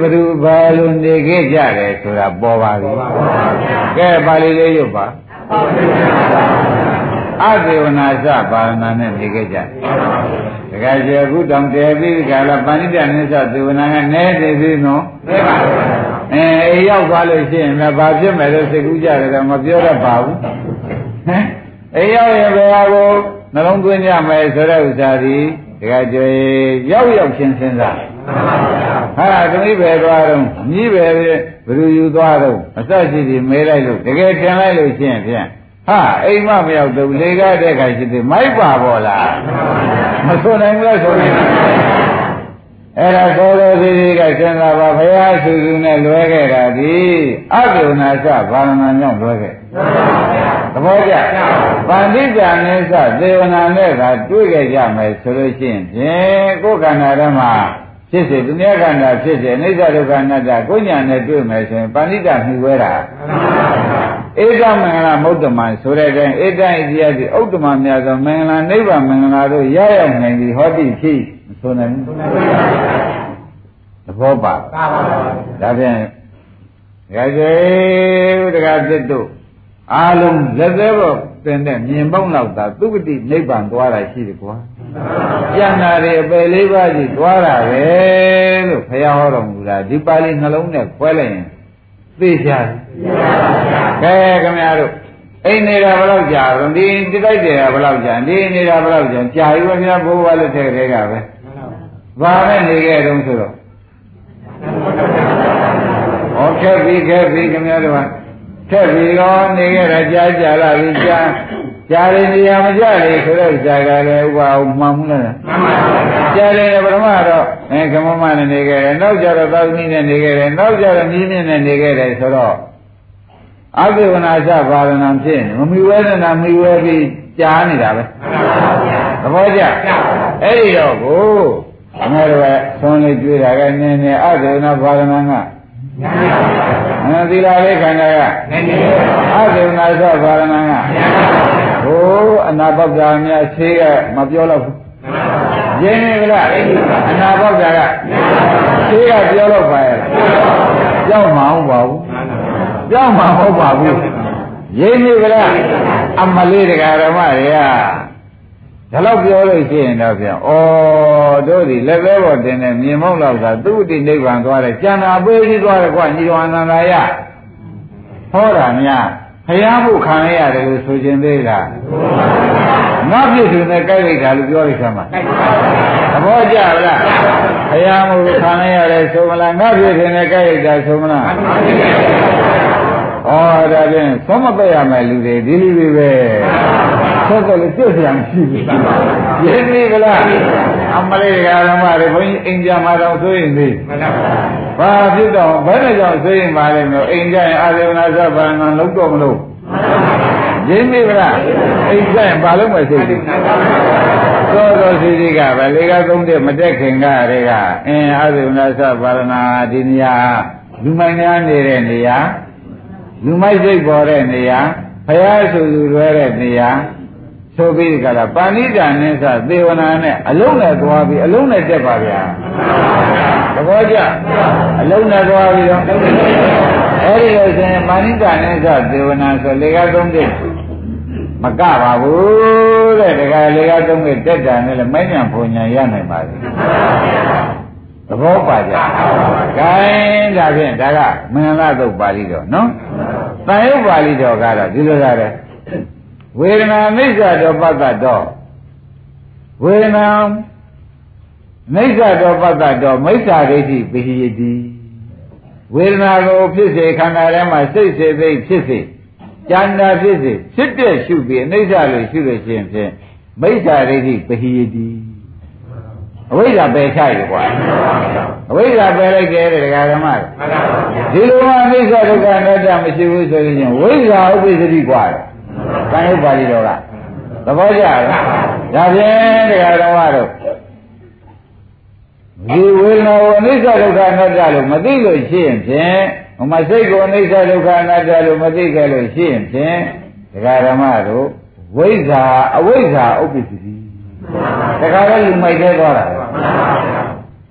ဘ누구ဘာလို့နေခဲ့ကြတယ်ဆိုတာပေါ်ပါပြီကဲပါဠိလေးရုပ်ပါ အသေဝနာစပါရဏနဲ့နေခဲ့ကြတကယ်ကျေအခုတောင်တည်ပြီးကြလားပဏိတနိစ္စသေဝနာကနဲနေပြီနော်နဲပါဘူးအဲအေးရောက်သွားလို့ရှိရင်လည်းဘာဖြစ်မယ်လို့စိတ်ကူးကြတယ်မပြောတတ်ပါဘူးဟမ်အေးရောက်ရင်ဘယ်ဟာကိုနှလုံးသွင်းကြမယ်ဆိုတဲ့ဥစ္စာဒီတကယ်ကျေရောက်ရောက်ချင်းစဉ်းစားဟာသမီးပဲသွားတော့မြည်ပဲဘယ်သူယူသွားတော့အစရှိစီမဲလိုက်လို့တကယ်ထင်လိုက်လို့ရှိရင်ဖြင့် ဟာအိမ်မမရောက်တော့လေကားတဲ့ခါရှိသေးမိုက်ပါဘောလားမဆိုနိုင်ဘူးလားဆိုရင်အဲ့ဒါသောတော်စီစီကစဉ်းစားပါဘုရားစုစုနဲ့လွဲခဲ့တာဒီအကုဏစဘာဝနာကြောင့်လွဲခဲ့သဘောကျဗန္တိဇာနိစ္စသေဝနာနဲ့ကတွေ့ခဲ့ကြမယ်ဆိုလို့ရှိရင်ဖြင့်ကိုယ်ခန္ဓာထဲမှာဖြစ်စေသူများခန္ဓာဖြစ်စေအိဋ္ဌဒုက္ခအနတ္တကိုညာနဲ့တွေ့မယ်ဆိုရင်ပဏိတမြှဝဲတာ ဧကမင်္ဂလာမုဒ္ဓမံဆိုတဲ့အတိုင်းဧတံဣတိယတိဥဒ္ဓမများသောမင်္ဂလာနိဗ္ဗာန်မင်္ဂလာတို့ရရောက်နိုင်ပြီဟောတိဖြစ်မဆိုနိုင်ဘူးသဘောပါဒါဖြင့်ဒကာကျေဒကာသစ်တို့အားလုံးလက်သေးပေါ်တင်တဲ့မြင်ပေါင်းလောက်သာသုဂတိနိဗ္ဗာန်သွားတာရှိတယ်ကွာကျန်တာတွေအပယ်လေးပါးကြီးသွားတာပဲလို့ဘုရားဟောတော်မူတာဒီပါဠိနှလုံးနဲ့ခွဲလိုက်ရင် သိကြတယ်ကဲခင်ဗျားတို့အိမ်နေတာဘယ်လောက်ကြာတော့ဒီတိတိုက်တယ်ဘယ်လောက်ကြာဒီနေတာဘယ်လောက်ကြာကြာပြီဗျာဘိုးဘွားလက်ထက်ကလေးကပဲဘာနဲ့နေခဲ့တုံးဆိုတော့ဟောခက်ပြီခက်ပြီခင်ဗျားတို့ကခက်ပြီရောနေခဲ့တာကြာကြာလာပြီကြာ ကြာရင်နေရာမကြလေဆိုတော့ကြာကြတယ်ဥပအောင်မှန်မှုလားမှန်ပါပါကြာတယ်ပထမတော့အဲကမမနဲ့နေခဲ့တယ်နောက်ကြတော့သောသမီးနဲ့နေခဲ့တယ်နောက်ကြတော့မြင်းမြင့်နဲ့နေခဲ့တယ်ဆိုတော့အဘိဝနာသဘာဝနာဖြစ်နေမမီဝဲနာမီဝဲပြီးကြားနေတာပဲသဘောကျအဲ့ဒီတော့ကိုအမေတို့ကသွန်လေးတွေ့တာကနင်းနေအဘိဝနာဘာဝနာကအဲသီလာလေးခန္ဓာကအဘိဝနာသဘာဝနာက ဟိုအနာပေါက်တာများဆေးကမပြောတော့ဘူးရင်းနေကြလားအနာပေါက်တာကဆေးကပြောတော့ပါရဲ့ကြောက်မှာမဟုတ်ပါဘူးကြောက်မှာမဟုတ်ပါဘူးရင်းနေကြလားအမလေးတရားဓမ္မတွေကဒါတော့ပြောလို့ရှိရင်တော့ပြန်ဩတို့ဒီလက်သေးပေါ်တင်တဲ့မြင်မောက်လောက်ကသူ့တိနိဗ္ဗာန်သွားတယ်ကျန်တာပေးပြီးသွားတယ်ကွညီတော်အနန္ဒာယဟောတာများ ဖျားဖို့ခံရရတယ်လို့ဆိုခြင်းသေးလားငါပြည့်စုံတဲ့ကြိုက်လိုက်တာလို့ပြောလိုက်သမှာသဘောကျလားဖျားမှုခံရရတယ်ဆိုမလားငါပြည့်စုံတဲ့ကြိုက်လိုက်တာဆိုမလားဩဒါဖြင့်သုံးမပက်ရမယ်လူတွေဒီလူတွေပဲဆက်ဆက်လို့ပြည့်စရာမရှိဘူးရင်းပြီကလား အမလေးကဓမ္မတွေဘုန်းကြီးအိမ်ကြမှာတော့ဆိုရင်သေးဘာဖြစ်တော့ဘယ်နဲ့ကြောင့်ဆိုရင်ပါလဲမျိုးအိမ်ကြရင်အာသေဝနာသဗ္ဗံလုံးတော့မလို့ရင်းပြီကလားအိမ်ကြရင်ဘာလို့မစိတ်သေးသောသောစီစီကပဲလေကသုံးတဲ့မတက်ခင်ကတည်းကအင်းအာသေဝနာသဗ္ဗနာဒီနေရာလူမိုင်းများနေတဲ့နေရာလူမိုက်စိတ်ပေါ်တဲ့နေရာဘုရားဆိုသူလွဲတဲ့နေရာ ဆိုပြီးကြလားပါဏိတန်နဲ့စသေဝနာနဲ့အလုံးနဲ့သွားပြီးအလုံးနဲ့တက်ပါဗျာသဘောကျအလုံးနဲ့သွားပြီးတော့အဲ့ဒီလိုဆိုရင်ပါဏိတန်နဲ့စသေဝနာဆိုလေကားသုံးတဲ့မကပါဘူးတဲ့တခါလေကားသုံးတဲ့တက်တာနဲ့လည်းမိုင်းညာဖုန်ညာရနိုင်ပါလေသဘောပါကြ။ဂိုင်းဒါဖြင့်ဒါကမင်္ဂလာသုတ်ပါဠိတော်နော်။တန်ရုပ်ပါဠိတော်ကတော့ဒီလိုကြတယ်။ ဝေဒနာမိစ္ဆာတော်ပတ္တတော်ဝေဒနာမိစ္ဆာတော်ပတ္တတော်မိစ္ဆာဒိဋ္ဌိပိဟိယတိဝေဒနာကိုဖြစ်စေခန္ဓာထဲမှာစိတ်စေသိဖြစ်စေဉာဏ်နာဖြစ်စေဖြစ်တဲ့ရှုပြီးအနိစ္စလို့ရှုလို့ရှိရင်ဖြင့်မိစ္ဆာဒိဋ္ဌိပိဟိယတိအဝိဇ္ဇာပယ်ချရကွာအဝိဇ္ဇာပယ်လိုက်တယ်တဲ့ဒကာဓမ္မဒီလိုမှအိစ္ဆဒုက္ခအနတ္တမရှိဘူးဆိုရင်ဝိဇ္ဇာဥပ္ပစ္စတိကွာ ကံဥပါဠိတော်ကသဘောကျလားဒါဖြင့်ဒကာဓမ္မတို့ဒီဝေဒနာကိုအနိစ္စဒုက္ခအနတ္တလို့မသိလို့ရှိရင်ဖြင့်ဟိုမှာစိတ်ကိုအနိစ္စဒုက္ခအနတ္တလို့မသိခဲ့လို့ရှိရင်ဖြင့်ဒကာဓမ္မတို့ဝိဇ္ဇာအဝိဇ္ဇာဥပ္ပစ္စတိတခါတော့လူမိုက်သေးသွားတာ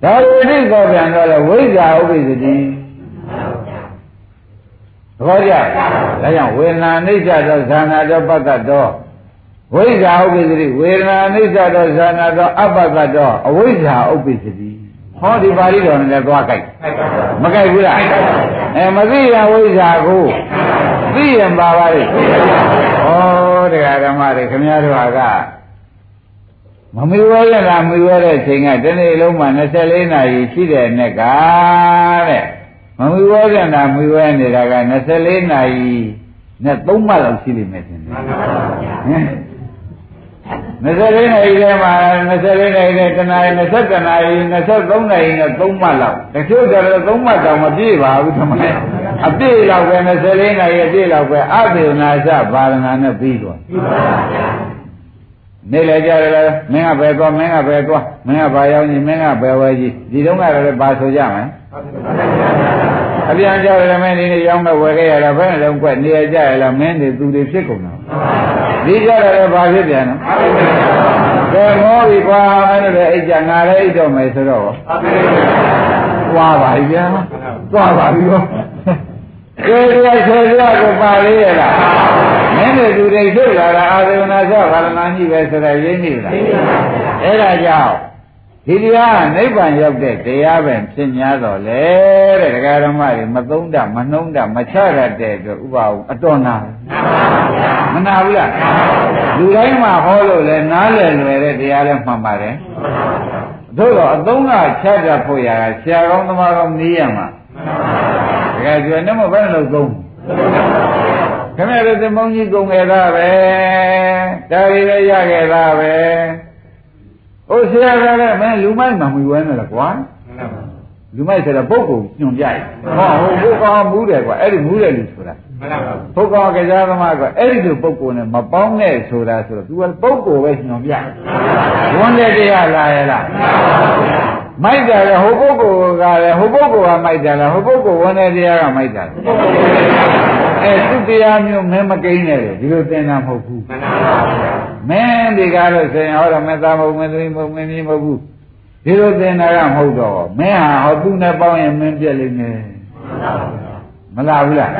ဒါလိုအိဋ္ဌောပြန်တော့လေဝိဇ္ဇာဥပ္ပစ္စတိသ ဘောကျဒါကြောင့်ဝေဒနာအိဋ္ဌသောဇာနာတော်ပတ္တတော်ဝိဇ္ဇာဥပ္ပစ္စတိဝေဒနာအိဋ္ဌသောဇာနာတော်အပ္ပတ္တတော်အဝိဇ္ဇာဥပ္ပစ္စတိဟောဒီပါဠိတော်နဲ့သွားကြိုက်မကြိုက်ဘူးလားအဲမသိရဝိဇ္ဇာကိုသိရင်ပါပါလေဩတရားဓမ္မတွေခင်ဗျားတို့ကမမီဝဲရလားမီဝဲတဲ့ချိန်ကတနေ့လုံးမှ24နာရီရှိတဲ့နဲ့ကတဲ့ မမီဝဲရလားမီဝဲနေတာက24နာရီနဲ့3မှတ်လောက်ရှိလိမ့်မယ်ထင်တယ်မှန်ပါဗျာဟင်24နာရီထဲမှာ24နာရီနဲ့တနာရီ20နာရီ23နာရီနဲ့3မှတ်လောက်တချို့ကျတော့3မှတ်တောင်မပြည့်ပါဘူးထမလဲအပြည့်လောက်ပဲ24နာရီအပြည့်လောက်ပဲအသေနာစဘာရဏနဲ့ပြီးသွားပြီပါဗျာနေလေကြတယ်မင်းကဘယ်သွားမင်းကဘယ်သွားမင်းကဘာရောက်ကြီးမင်းကဘယ်ဝဲကြီးဒီတုန်းကလည်းဘာဆိုကြမလဲ အပြန်ကြောက်ရမင်းဒီနေ့ရောက်တော့ဝယ်ခဲ့ရတာဘယ်နဲ့လုံးကွက်နေရကြရလားမင်းတွေသူတွေဖြစ်ကုန်တာဒီကြတယ်ဘာဖြစ်ပြန်လဲကဲမောပြီကွာအဲ့ဒါအိတ်ကြငါလည်းအိတ်တော့မယ်ဆိုတော့သွားပါပြီဗျာသွားပါပြီရောကဲဒီဆယ်ရကိုပါလေးရလားင်းတဲ့သူတွေထုတ်လာတာအာသေဝနာသဘာဝနာရှိပဲဆိုတာရင်းနေလားအဲ့ဒါကြောင့် ဒီတရားနိဗ္ဗာန်ရောက်တဲ့တရားပဲဖြစ်냐တော့လေတဲ့ဒကာဓမ္မတွေမသုံးတမနှုံးတမချရတဲ့အတွက်ဥပအောင်အတော်နာမနာဘူးလားလူတိုင်းမှာဟောလို့လဲနားလည်လွယ်တဲ့တရားလဲမှန်ပါတယ်သို့တော့အသုံးကချတတ်ဖို့ရတာဆရာကောင်းသမားကောင်းနေရမှာဒကာကျွယ်နဲ့မဘယ်လိုသုံးခင်ဗျားတို့သမုံကြီးကုန်ခဲ့တာပဲဒါရီလည်းရခဲ့တာပဲ ဟိုဆရာကလည်းမင်းလူမိုက်မှမဝဲနဲ့လားကွာလူမိုက်ဆိုတော့ပုဂ္ဂိုလ်ညွန်ပြရဟောဟိုဘုကောင်မူးတယ်ကွာအဲ့ဒီမူးတယ်လူဆိုတာဘုကောင်ကစားသမားကအဲ့ဒီလိုပုဂ္ဂိုလ်နဲ့မပေါင်းနဲ့ဆိုတာဆိုတော့ तू ကပုဂ္ဂိုလ်ပဲညွန်ပြဝန်တဲ့တရားလာရဲ့လားမိုက်တယ်လေဟိုပုဂ္ဂိုလ်ကလည်းဟိုပုဂ္ဂိုလ်ကမိုက်တယ်လားဟိုပုဂ္ဂိုလ်ဝန်တဲ့တရားကမိုက်တယ် အဲသူတရားမျိုးမင်းမကိန်းနဲ့ဒီလိုသင်တာမဟုတ်ဘူးမင်းဒီကားလို့ဆိုရင်ဟောတော့မေတ္တာမဟုတ်မင်းသမီးမဟုတ်မင်းကြီးမဟုတ်ဘူးဒီလိုသင်တာကမဟုတ်တော့မင်းဟာဟောသူနဲ့ပေါင်းရင်မင်းပြက်လိမ့်မယ်မလားဘူးလား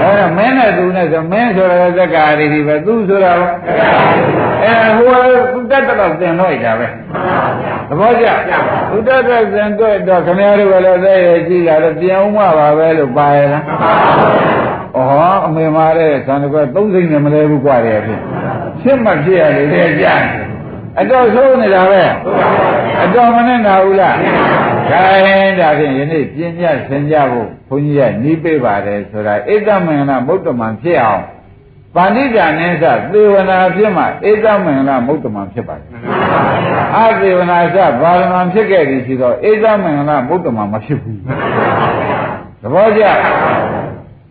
ဒါတော့မင်းနဲ့သူနဲ့ဆိုမင်းဆိုတော့သက္ကာရီဒီပဲသူဆိုတာအဲဟိုသူတက်တော့သင်တော့ကြပဲသဘောကျသူတက်တော့သင်တော့တော့ခင်ဗျားတို့ကလည်းသိရကြည့်လာတော့ပြန်ဦးမှာပါပဲလို့ပါရလား ဩဟောအမေမာတဲ့သံတကွသုံးစိမ့်နဲ့မလဲဘူးกว่าတယ်ဖြစ်ဖြစ်မှဖြစ်ရလေတဲ့ကြာအတော်ဆိုးနေတာပဲအတော်မနဲ့နာဘူးလားခိုင်းဒါဖြင့်ယနေ့ပြင်းပြဆင်ကြဖို့ဘုန်းကြီးကနီးပေးပါတယ်ဆိုတာဣဒ္ဓမင်္ဂလမုဒ္ဓမံဖြစ်အောင်ပါဠိတာနဲ့စသေဝနာဖြစ်မှဣဒ္ဓမင်္ဂလမုဒ္ဓမံဖြစ်ပါတယ်အသေဝနာစဘာလမံဖြစ်ခဲ့ပြီရှိတော့ဣဒ္ဓမင်္ဂလမုဒ္ဓမံမဖြစ်ဘူးသဘောကျ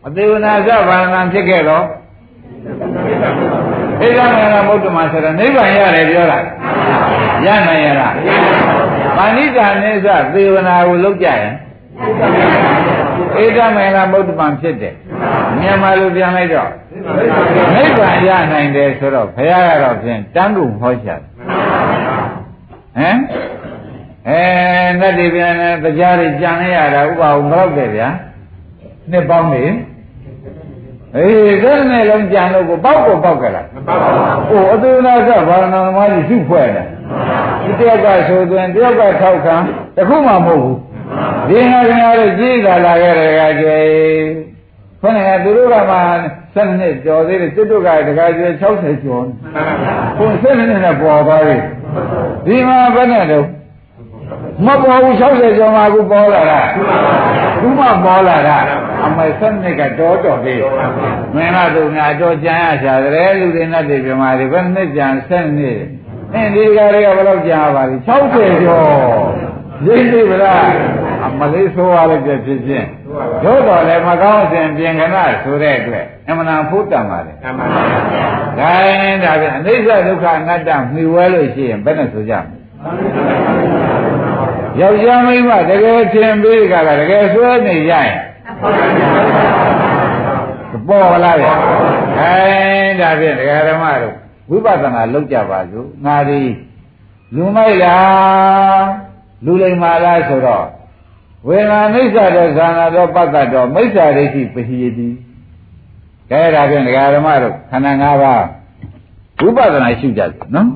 အသေဝနာစဘာလမံဖြစ်ခဲ့တော့ဣဒ္ဓမင်္ဂလမုဒ္ဓမံဆိုတော့နိဗ္ဗာန်ရတယ်ပြောတာရနိုင်ရလားပါဏိတာနိစ္စသေဝနာကိုလောက်ကြရင်ဧကမေလမုဒ္ဓမံဖြစ်တယ်မြန်မာလိုပြန်လိုက်တော့နိဗ္ဗာန်ရနိုင်တယ်ဆိုတော့ဘုရားကတော့ဖြင့်တန်းကုန်ဟောချတယ်ဟမ်အဲနတ်တွေပြန်တယ်တရားတွေကြံရတာဥပအောင်မဟုတ်တယ်ဗျာနှစ်ပေါင်းနေ အေးဒါနဲ့လုံးကြံလို့ကိုပေါက်ကိုပေါက်ကြလားမပေါက်ပါဘူး။အိုအသေနာကဘာဝနာသမားကြီးစုဖွဲ့တယ်။ဒီတယောက်ကဆိုသွင်းတယောက်ကထောက်ခံတခုမှမဟုတ်ဘူး။ဒီငါခင်ဗျားတို့ကြီးသာလာခဲ့တယ်ကကြွယ်။ခொနကသူတို့ကမှ7နှစ်ကျော်သေးတယ်စစ်တို့ကတခါကျ60ကျော်။ခု7နှစ်နဲ့ပေါ်သွားပြီ။ဒီမှာဘယ်နဲ့တော့ မပေါ်ဘူး60ကျော်မှအခုပေါ်လာတာခုမှပေါ်လာတာအမေဆက်နှစ်ကတော်တော်လေးမင်းလားသူများတော့ကြံရရှာတယ်လူတွေနဲ့တည်းပြမာတွေဘယ်နှစ်ကြံဆက်နှစ်အင်းဒီကတွေကဘယ်လောက်ကြာပါလိ60ကျော်ရိပ်လိဗလားအမလေးဆိုရလိုက်တဲ့ဖြစ်ချင်းတို့တော်လည်းမကောင်းစဉ်ပြင်ကနာဆိုတဲ့အတွက်အမှန်တန်ဖို့တန်ပါလေတန်ပါပါဒါရင်ဒါပြန်အနိစ္စဒုက္ခအနတ္တမှီဝဲလို့ရှိရင်ဘယ်နဲ့ဆိုကြမလဲ ယောက်ျားမိန်းမတကယ်ထင်ပြီးကြတာတကယ်ဆွဲနေရရင်ပေါ်လာရဲ့အဲဒါဖြင့်ဒကာဓမ္မတို့ဝိပဿနာလုပ်ကြပါစို့ငါဒီလူမိုက်လားလူလိမ္မာလားဆိုတော့ဝေဒနာမိစ္ဆာတဲ့ဇာနာတော့ပတ္တတော့မိစ္ဆာဒိဋ္ဌိပဟိယတိကဲဒါဖြင့်ဒကာဓမ္မတို့ခန္ဓာ၅ပါးဝိပဿနာရှုကြတယ်နော်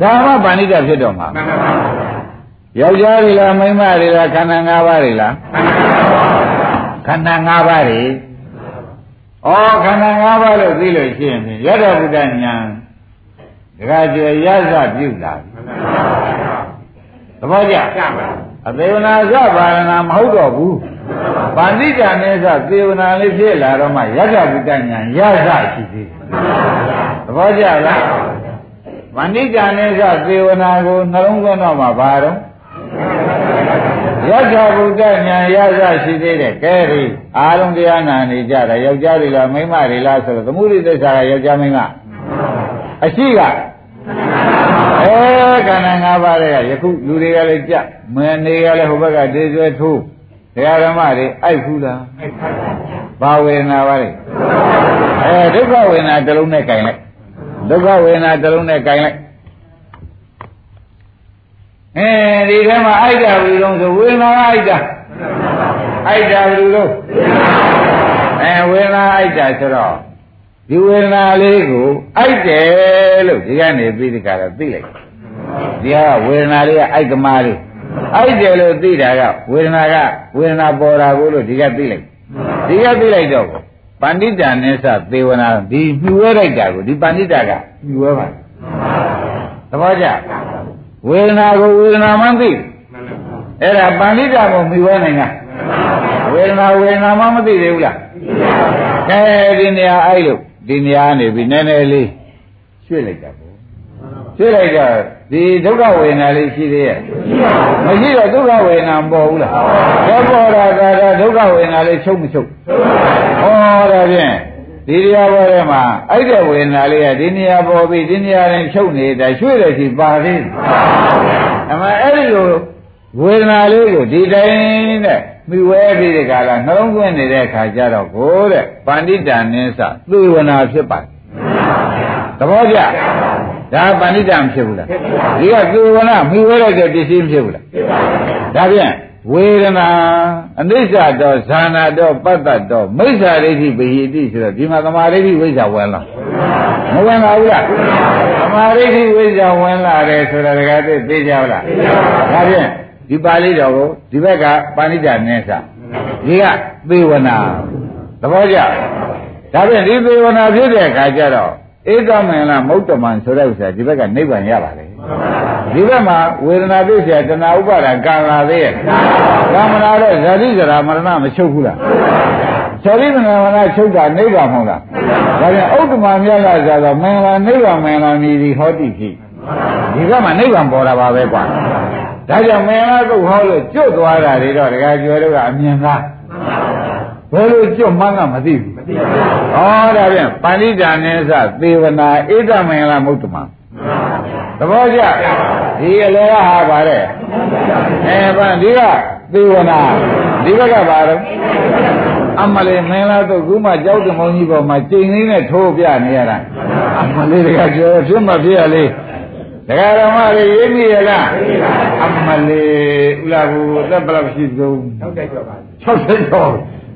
ဒါမှပဏိတဖြစ်တော့မှာမှန်ပါပါ ယောက်ျားတွေလားမိန်းမတွေလားခန္ဓာ၅ပါးတွေလားခန္ဓာ၅ပါးတွေဩခန္ဓာ၅ပါးလို့သိလို့ရှိရင်ရတ္တဗုဒ္ဓဉာဏ်ဒကာကျေရသပြုလာသဘောကျအသေးဝနာသဘာဝနာမဟုတ်တော့ဘူးပါဠိကြနဲ့သသေဝနာလေးဖြစ်လာတော့မှရတ္တဗုဒ္ဓဉာဏ်ရသရှိသေးသဘောကျလားမဏိကြနဲ့သသေဝနာကိုနှလုံးသွင်းတော့မှဘာတော့ ယထာဘုဒ္ဓဉာဏ်ရရရှိသေးတယ်ကဲဒီအာလုံးတရားနာနေကြတာယောက်ျားတွေလားမိန်းမတွေလားဆိုတော့သမုဒိသစ္စာကယောက်ျားမိန်းမအရှိကအဲခန္ဓာ၅ပါးတွေကယခုလူတွေကလည်းကြမင်းနေကလည်းဟိုဘက်ကဒေကျွဲထိုးတရားဓမ္မတွေအိုက်ဘူးလားဘာဝေဒနာပါလဲအဲဒုက္ခဝေဒနာတစ်လုံးနဲ့ခြင်လိုက်ဒုက္ခဝေဒနာတစ်လုံးနဲ့ခြင်လိုက် အဲဒီထဲမှာအိုက်တာဘူးလုံးဆိုဝေဒနာအိုက်တာအိုက်တာဘူးလို့အဲဝေဒနာအိုက်တာဆိုတော့ဒီဝေဒနာလေးကိုအိုက်တယ်လို့ဒီကနေပြီးဒီကတော့သိလိုက်ဒီကဝေဒနာလေးကအိုက်ကမာလေးအိုက်တယ်လို့သိတာကဝေဒနာကဝေဒနာပေါ်တာကိုလို့ဒီကသိလိုက်ဒီကသိလိုက်တော့ပန္တိတာနဲ့စသေဝနာဒီမြှဝဲလိုက်တာကိုဒီပန္တိတာကမြှဝဲပါသဘောကျ ဝေဒနာကိုဝေဒနာမှသိအဲ့ဒါပန္တိတာကိုမြှဝဲနိုင်တာဝေဒနာဝေဒနာမှမသိသေးဘူးလားကဲဒီနေရာအဲ့လို့ဒီနေရာနေပြီနည်းနည်းလေးရွှေ့လိုက်တာပေါ့ရွှေ့လိုက်တော့ဒီဒုက္ခဝေဒနာလေးရှိသေးရဲ့မရှိတော့ဒုက္ခဝေဒနာမပေါ်ဘူးလားပေါ်ပေါ်တာကဒုက္ခဝေဒနာလေးချုပ်မချုပ်ဟောဒါဖြင့် ဒီတရားပေါ်ထဲမှာအဲ့တဲ့ဝေဒနာလေးကဒီနေရာပေါ်ပြီးဒီနေရာတိုင်းချုပ်နေတာရွှေ့တယ်ရှိပါသေးတယ်အမှအဲ့ဒီလိုဝေဒနာလေးကိုဒီတိုင်းနဲ့မိဝဲပြီးဒီကလာနှလုံးသွင်းနေတဲ့အခါကျတော့ကိုတဲ့ပန္တိတာနင်းစသေဝနာဖြစ်ပါတယ်သဘောကျဒါပန္တိတာမဖြစ်ဘူးလားဒီကသေဝနာမိဝဲလိုက်တဲ့ပစ္စည်းမဖြစ်ဘူးလားဒါဖြင့် ဝေဒနာအနိစ္စတော့ဇာနာတော့ပတ္တတော့မိစ္ဆာဒိဋ္ဌိပဟိတိဆိုတော့ဒီမှာသမာဓိဋ္ဌိဝိဇ္ဇာဝင်လာမဝင်လာဘူးလားသမာဓိဋ္ဌိဝိဇ္ဇာဝင်လာတယ်ဆိုတာတကယ်သိသေးကြလားဒါဖြင့်ဒီပါဠိတော်ကိုဒီဘက်ကပါဠိတာနည်းစဒီကသေဝနာသဘောကျဒါဖြင့်ဒီသေဝနာဖြစ်တဲ့အခါကျတော့ဧကမင်္ဂမௌတ္တမံဆိုတဲ့ဥစ္စာဒီဘက်ကနိဗ္ဗာန်ရပါတယ် ဒီဘက်မှာဝေဒနာပြည့်เสียတဏှာဥပါဒကံလာသေးရဲ့ကံမလာတော့ဇာတိဇရာမရဏမချုပ်ဘူးလားဇာတိမရဏချုပ်တာနိဗ္ဗာန်မဟုတ်လားဒါပြန်ဥဒ္ဓမမြတ်လာကြတော့မင်္ဂလာနိဗ္ဗာန်မင်္ဂလာမြည်ဒီဟောတိဖြစ်ဒီကမှနိဗ္ဗာန်ပေါ်တာပါပဲကွာဒါကြောင့်မင်္ဂလာကုတ်ဟောလို့ကျွတ်သွားတာတွေတော့ဒကာကျော်တို့ကအမြင်သားဘယ်လိုကျွတ်မှန်းကမသိဘူးမသိပါဘူး။ဩဒါဖြင့်ပါဠိတာနဲ့စသေဝနာဣဒမင်္ဂလာမုတ္တမ သဘောကျဒီအလေကဟာပါတဲ့အဲဘာဒီကသေဝနာဒီဘက်ကပါတော့အမလေးမင်္ဂလာတို့ခုမှကြောက်တမောင်းကြီးပေါ်မှာကျိန်လေးနဲ့ထိုးပြနေရတာအမလေးတကကျော်ဖြစ်မှဖြစ်ရလေဒကာတော်မတွေရေးမိရလားအမလေးဥလာဘူးသက်ဘလောက်ရှိသုံး60ကျော်ပါ60ကျော်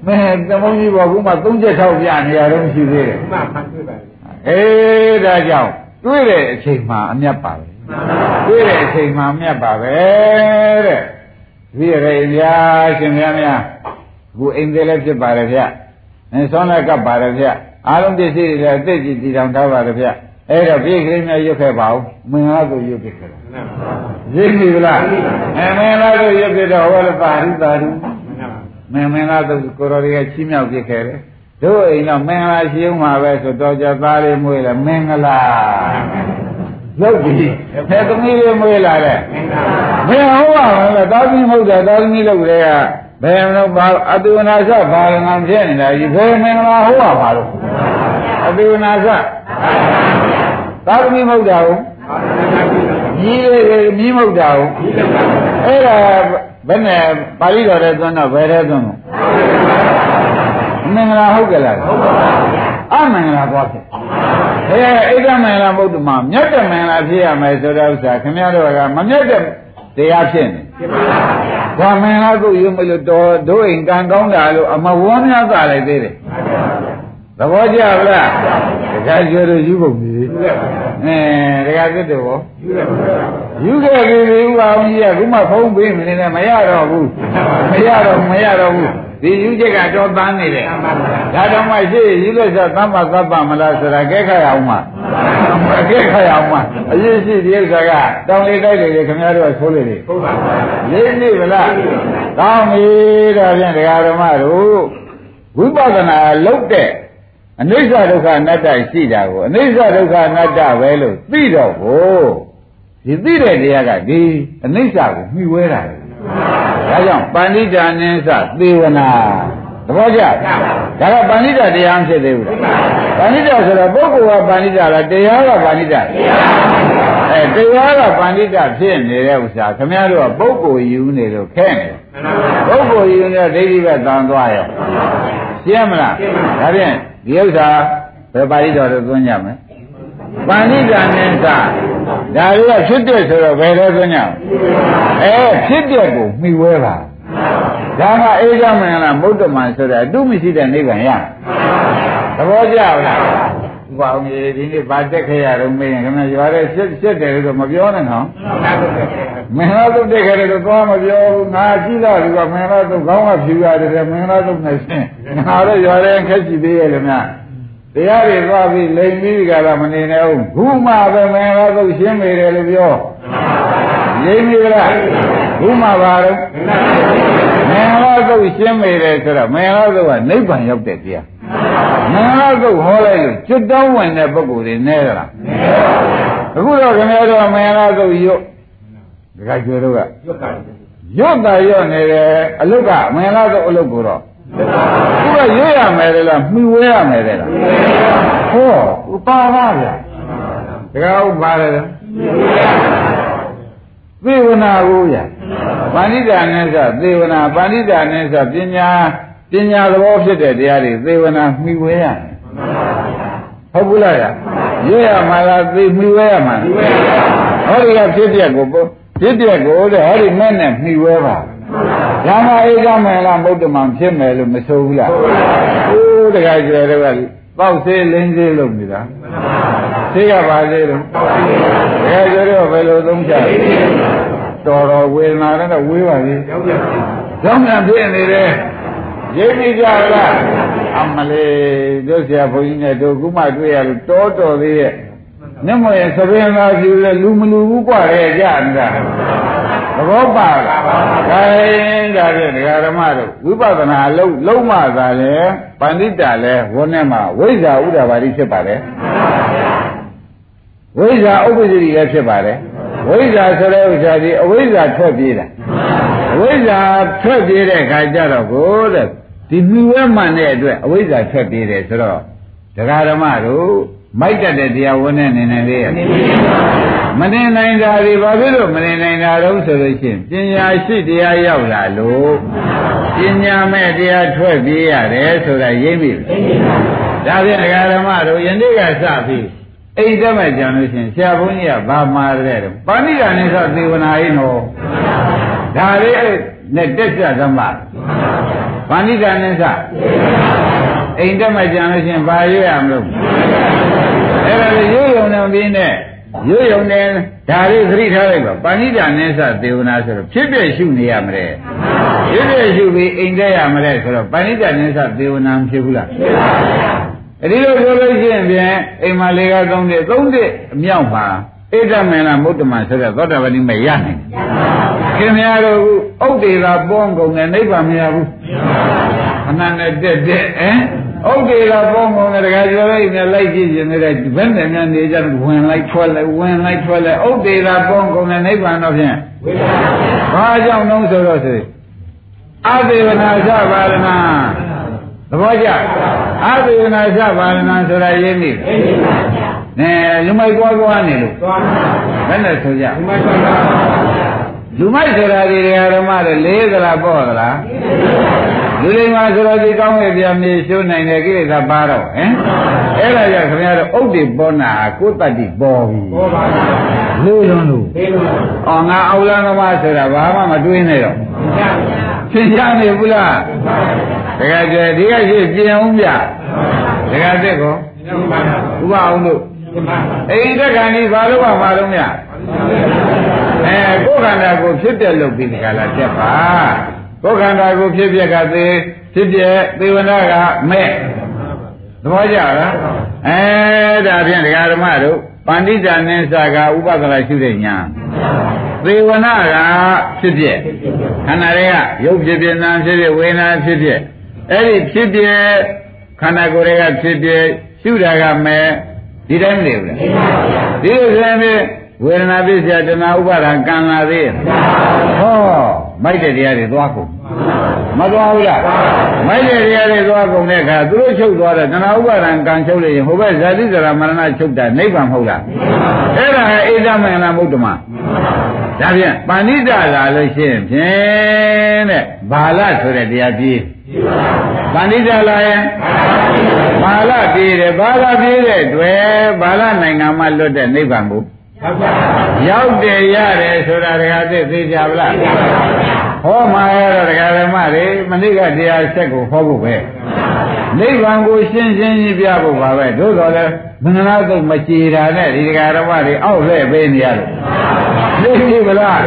မဲသမုံကြီးဘောကူမှ36ပြနေရတော့မရှိသေးတယ်မှန်ပါတွေ့ပါအေးဒါကြောင့် တွေ့တဲ့အချိန်မှအမြတ်ပါပဲတွေ့တဲ့အချိန်မှအမြတ်ပါပဲတဲ့ဒီရေဗျာရှင်ဗျာများခုအိမ်သေးလည်းဖြစ်ပါတယ်ဗျအဲဆောင်းလက်ကပ်ပါတယ်ဗျအားလုံးပစ္စည်းတွေလည်းအသက်ကြီးတည်ထောင်ထားပါတယ်ဗျအဲ့တော့ပြည့်ကလေးများရွတ်ခဲ့ပါဦးမင်္ဂလာကိုရွတ်ခဲ့တယ်ရိပ်ပြီလားအဲမင်္ဂလာကိုရွတ်ပြတော့ဟောလည်းပါရိပါရိမင်္ဂလာသူကိုရော်တွေကချီးမြှောက်ပြခဲ့တယ် တို့အိမ်တော့မင်္ဂလာရှိအောင်ပါပဲဆိုတော့ကြသားလေးမွေးလဲမင်္ဂလာလုတ်ပြီအဲသမီးလေးမွေးလာတဲ့မင်္ဂလာဟုတ်ပါမလားသာသမီးမဟုတ်တယ်သာသမီးလုတ်တဲ့ကဘယ်တော့ဘာအတုနာစဘာလငံဖြစ်နေတာဒီဘယ်မင်္ဂလာဟုတ်ပါပါလို့အတုနာစသာသမီမဟုတ်တာဟုတ်ညီလေးမြင်းမဟုတ်တာဟုတ်အဲ့ဒါဘယ်နဲ့ပါဠိတော်ထဲသွန်းတော့ဘယ်ထဲသွန်းလို့မ င်္ဂလာဟုတ်ကြလားဟုတ်ပါဘူးအမင်္ဂလာသွားဖြစ်အဲအိဒမင်္ဂလာမဟုတ်တမမြတ်တဲ့မင်္ဂလာဖြစ်ရမယ်ဆိုတဲ့ဥစ္စာခင်ဗျားတို့ကမမြတ်တဲ့တရားဖြစ်နေဘာမင်္ဂလာကိုယူမလို့တော်တို့အိမ်ကံကောင်းတာလို့အမဝန်းများသာလိုက်သေးတယ်သဘောကျလားတခါကျော်တို့ယူပုံကြီးအဲတခါသစ်တို့ရောယူခဲ့ပြီပြီဥပါအောင်ကြီးကခုမှဖုံးပေးမနေနဲ့မရတော့ဘူးမရတော့မရတော့ဘူး ဒီယူချက်ကတော့တန်းနေတယ်ဒါတော့မှရှိယူလို့ဆိုသမ္မာသဗ္ဗမလားဆိုတာကဲခရအောင်မှကဲခရအောင်မှအရေးရှိဒီဥစ္စာကတောင်းလေးတိုက်တယ်ခင်ဗျားတို့ကဆိုးလေတယ်ဟုတ်ပါဘူးလေးနေဗလားကောင်းပြီတော့ဖြင့်တရားဓမ္မတို့ဝိပဿနာလုပ်တဲ့အနိစ္စဒုက္ခအနတ္တရှိတာကိုအနိစ္စဒုက္ခအနတ္တပဲလို့သိတော့ကိုဒီသိတဲ့တရားကဒီအနိစ္စကိုမှီဝဲတာလေ ဒါကြောင့်ပဏိတာနိစ္စသေဝနာသဘောကျဒါကပဏိတာတရားမဖြစ်သေးဘူးပဏိတာဆိုတော့ပုဂ္ဂိုလ်ကပဏိတာလားတရားကပဏိတာအဲတရားကပဏိတာဖြစ်နေတဲ့ဥစ္စာခမည်းတော်ကပုဂ္ဂိုလ်ယူနေလို့ခဲနေပုဂ္ဂိုလ်ယူနေဒိဋ္ဌိပဲတန်သွားရောရှင်းမလားဒါဖြင့်ဒီဥစ္စာဘယ်ပါဠိတော်တို့သွင်းကြမလဲပဏိတာနိစ္စ ဒါတွေကဖြစ်တဲ့ဆိုတော့ဘယ်လိုသွင်းကြအဲဖြစ်တဲ့ကိုမှီဝဲပါဒါကအေဇမင်္ဂလာမုဒ္ဓမန်ဆိုတဲ့အတုမရှိတဲ့နိဗ္ဗာန်ရသဘောကျလားဥပအောင်ကြီးဒီနေ့ဗာတက်ခဲ့ရတော့မင်းခင်ဗျရွာတဲ့ရှက်ရှက်တယ်လို့မပြောနဲ့နော်မင်္ဂလာတုတ်တက်ခဲ့တယ်လို့သွားမပြောဘူးငါကြည့်လာပြီကမင်္ဂလာတုတ်ခေါင်းကဖြူရတယ်မင်္ဂလာတုတ်နဲ့ရှင်းငါတော့ရွာတဲ့ခက်ကြည့်သေးရဲ့လို့များ တရားတွေသွားပြီးလိမ်ပြီးကြတာမနေနဲ့ဦးခုမှပဲမင်္ဂလာတုတ်ရှင်းမိတယ်လို့ပြောလိမ်ပြီလားခုမှပါတော့မင်္ဂလာတုတ်ရှင်းမိတယ်ဆိုတော့မင်္ဂလာတုတ်ကနိဗ္ဗာန်ရောက်တဲ့တရားမင်္ဂလာတုတ်ဟောလိုက်လို့ကျွတ်တောင်းဝင်တဲ့ပုဂ္ဂိုလ်တွေနဲကြလားအခုတော့ခင်ဗျားတို့မင်္ဂလာတုတ်ရွတ်ဒကာကျွေတို့ကရွတ်တာရွတ်နေတယ်အလုတ်ကမင်္ဂလာတုတ်အလုတ်ကိုတော့ ခုကရွတ်ရမယ်လားမှီဝဲရမယ်လားဟောဥပါပါဗျာဒကာဥပါတယ်သေဝနာကိုရပါဠိတာနဲ့ဆိုသေဝနာပါဠိတာနဲ့ဆိုပညာပညာသဘောဖြစ်တဲ့တရားတွေသေဝနာမှီဝဲရတယ်ဟုတ်ဘူးလားရွရမှာလားသေမှီဝဲရမှာဟောဒီကဖြစ်ပြက်ကိုဖြစ်ပြက်ကိုတဲ့ဟောဒီမဲ့နဲ့မှီဝဲပါ ဓမ္မဧကမယ်လားမုဒ္ဓမံဖြစ်မယ်လို့မဆိုဘူးလားဟိုးတခါကျတော့ကပေါ့သေးလင်းသေးလို့နေတာသိရပါသေးလို့တကယ်ကျတော့ဘယ်လိုသုံးချတော်တော်ဝေဒနာနဲ့ဝေးပါပြီကြောင်းပြန်ဖြစ်နေတယ်ရိပ်မိကြလားအမလေးတို့ဆရာဘုန်းကြီးနဲ့တို့ခုမှတွေ့ရလို့တောတော်သေးရဲ့မျက်မှောင်သဘင်သာဖြူလဲလူမလူဘူးกว่าရဲ့ကြနေတာသ ဘောပါလားခိုင်းဒါဖြင့်ဒကာဓမ္မတို့ဝိပဿနာအလုံးလုံးမသာလဲပဏိတလဲဝန်းထဲမှာဝိဇ္ဇာဥဒ္ဒဘာတိဖြစ်ပါတယ်ဝိဇ္ဇာဥပ္ပဒိလည်းဖြစ်ပါတယ်ဝိဇ္ဇာဆိုတဲ့ဥစ္စာဒီအဝိဇ္ဇာထွက်ပြေးတာအဝိဇ္ဇာထွက်ပြေးတဲ့ခါကျတော့ကိုတဲ့ဒီမြူဝဲမှန်တဲ့အတွက်အဝိဇ္ဇာထွက်ပြေးတယ်ဆိုတော့ဒကာဓမ္မတို့မိုက်တတ်တဲ့တရားဝန်းနဲ့နေနေလေးရ မနေနိုင်တာဒီဘာဖြစ်လို့မနေနိုင်တာတော့ဆိုလို့ရှိရင်ပညာရှိတရားရောက်လာလို့ပညာမဲ့တရားထွက်ပြေးရတယ်ဆိုတာရိပ်မိပြီဒါဖြင့်ဒကာဓမ္မတို့ယနေ့ကစပြီးအိတ်တက်မဲ့ကြံလို့ရှိရင်ဆရာဘုန်းကြီးကဗာမာတဲ့ပါဠိကနဲ့ဆိုသေဝနာရင်းတော့ဒါလေးနဲ့တက်ကြသမပါဠိကနဲ့စအိမ်တက်မဲ့ကြံလို့ရှိရင်ဗာရွရမလို့အဲ့ဒါလေရိုးရုံနဲ့ပြင်းနဲ့ ရိုးရုံနဲ့ဒါလေးသတိထားလိုက်ပါပါဏိတာနဲ့စသေဝနာဆိုတော့ဖြစ်ဖြစ်ရှုနေရမလဲဖြစ်ဖြစ်ရှုပြီးအိမ်တက်ရမလဲဆိုတော့ပါဏိတာနဲ့စသေဝနာမဖြစ်ဘူးလားဖြစ်ပါဘူးအဲဒီလိုပြောလို့ရှိရင်ဖြင့်အိမ်မှာလေးကသုံးတဲ့သုံးတဲ့အမြောက်ပါဣဒ္ဓမေနမုဒ္ဓမဆိုတဲ့သောတာပတိမရနိုင်ခင်ဗျားတို့ဥဒ္ဒေသာပေါင်းကုန်တဲ့နိဗ္ဗာန်မရဘူးခဏနဲ့တက်တက်ဟမ် ဥဒ္ဒေသာပေါင်းကုန်တဲ့တခါကျော်လေးနဲ့လိုက်ကြည့်ရင်လည်းဘယ်နဲ့များနေကြဝင်လိုက်ထွက်လိုက်ဝင်လိုက်ထွက်လိုက်ဥဒ္ဒေသာပေါင်းကုန်တဲ့နိဗ္ဗာန်တော့ဖြင့်ဘာကြောင့်လုံးဆိုတော့ဆိုအသေဝနာသဘာရဏသဘောကျအသေဝနာသဘာရဏဆိုတာရင်းနေနဲလူမိုက်ကွာကွာနေလို့ဘယ်နဲ့ဆိုကြလူမိုက်ဆိုတာဒီဓမ္မတွေလေးသလားပေါ့သလား လူတွေမှာဆိုတော့ဒီကောင်းရဲ့ပြမြေရှုံးနိုင်တဲ့ကိလေသာပါတော့ဟင်အဲ့ဒါကြောင့်ခင်ဗျားတို့ဥဒ္ဒေပေါ်နာကိုတတ္တိပေါ်ပြီပေါ်ပါဘူးလူလွန်လို့အော်ငါအောက်လန်းသမားဆိုတာဘာမှမတွေးနဲ့တော့သင်ကြနေဘူးလားတကယ်ကြဒီကရှိပြင်အောင်ပြတကယ်တက်ကောဥပအောင်တို့အိမ်တက်ခံဒီဘာလို့မှမလို့မြအဲကိုယ်ခန္ဓာကိုဖြစ်ပြလုပ်ပြီးဒီကလာတက်ပါ ကိုယ်ခန္ဓာကိုဖြစ်ပြကသေးဖြစ်ပြသေဝနာကမဲ့သဘောကျလားအဲဒါဖြင့်ဒကာဓမ္မတို့ပန္တိတာနိစ္စကဥပဒနာရှိတဲ့ညာသေဝနာကဖြစ်ပြခန္ဓာတွေကရုပ်ဖြစ်ပြနာဖြစ်ပြဝေဒနာဖြစ်ပြအဲ့ဒီဖြစ်ပြခန္ဓာကိုယ်တွေကဖြစ်ပြရှုတာကမဲ့ဒီတိုင်းမနေဘူးလားဒီလိုဆိုရင် ဝေဒနာပစ္စယတဏှာဥပါဒံကံလာသေးရဲ့ဟောမိုက်တဲ့တရားတွေသွားကုန်မသွားဘူးလားမိုက်တဲ့တရားတွေသွားကုန်တဲ့အခါသူတို့ချုပ်သွားတဲ့တဏှာဥပါဒံကံချုပ်လိုက်ရင်ဟိုဘက်ဇာတိဇရာမရဏချုပ်တာနိဗ္ဗာန်မဟုတ်လားအဲ့ဒါအိဒမင်္ဂလာမုဒ္ဓမဒါဖြင့်ပါဏိတလာလို့ရှိရင်ဖြင့်တဲ့ဘာလဆိုတဲ့တရားကြီးပါဏိတလာရင်ဘာလပြေးတယ်ဘာလပြေးတဲ့တွေ့ဘာလနိုင်ငံမှာလွတ်တဲ့နိဗ္ဗာန်ကို ရောက်တယ်ရတယ်ဆိုတာတခါသိသေးကြဗလားဟောမှာရတော့ဒကာဓမ္မတွေမနေ့ကတရားဆက်ကိုဟောဖို့ပဲနိဗ္ဗာန်ကိုရှင်းရှင်းကြီးပြဖို့ပါပဲသို့တော်လည်းမင်္ဂလာသုတ်မကြည်တာနဲ့ဒီတရားဓမ္မတွေအောက်လှည့်ပေးနေရလို့ သိပြီဗလား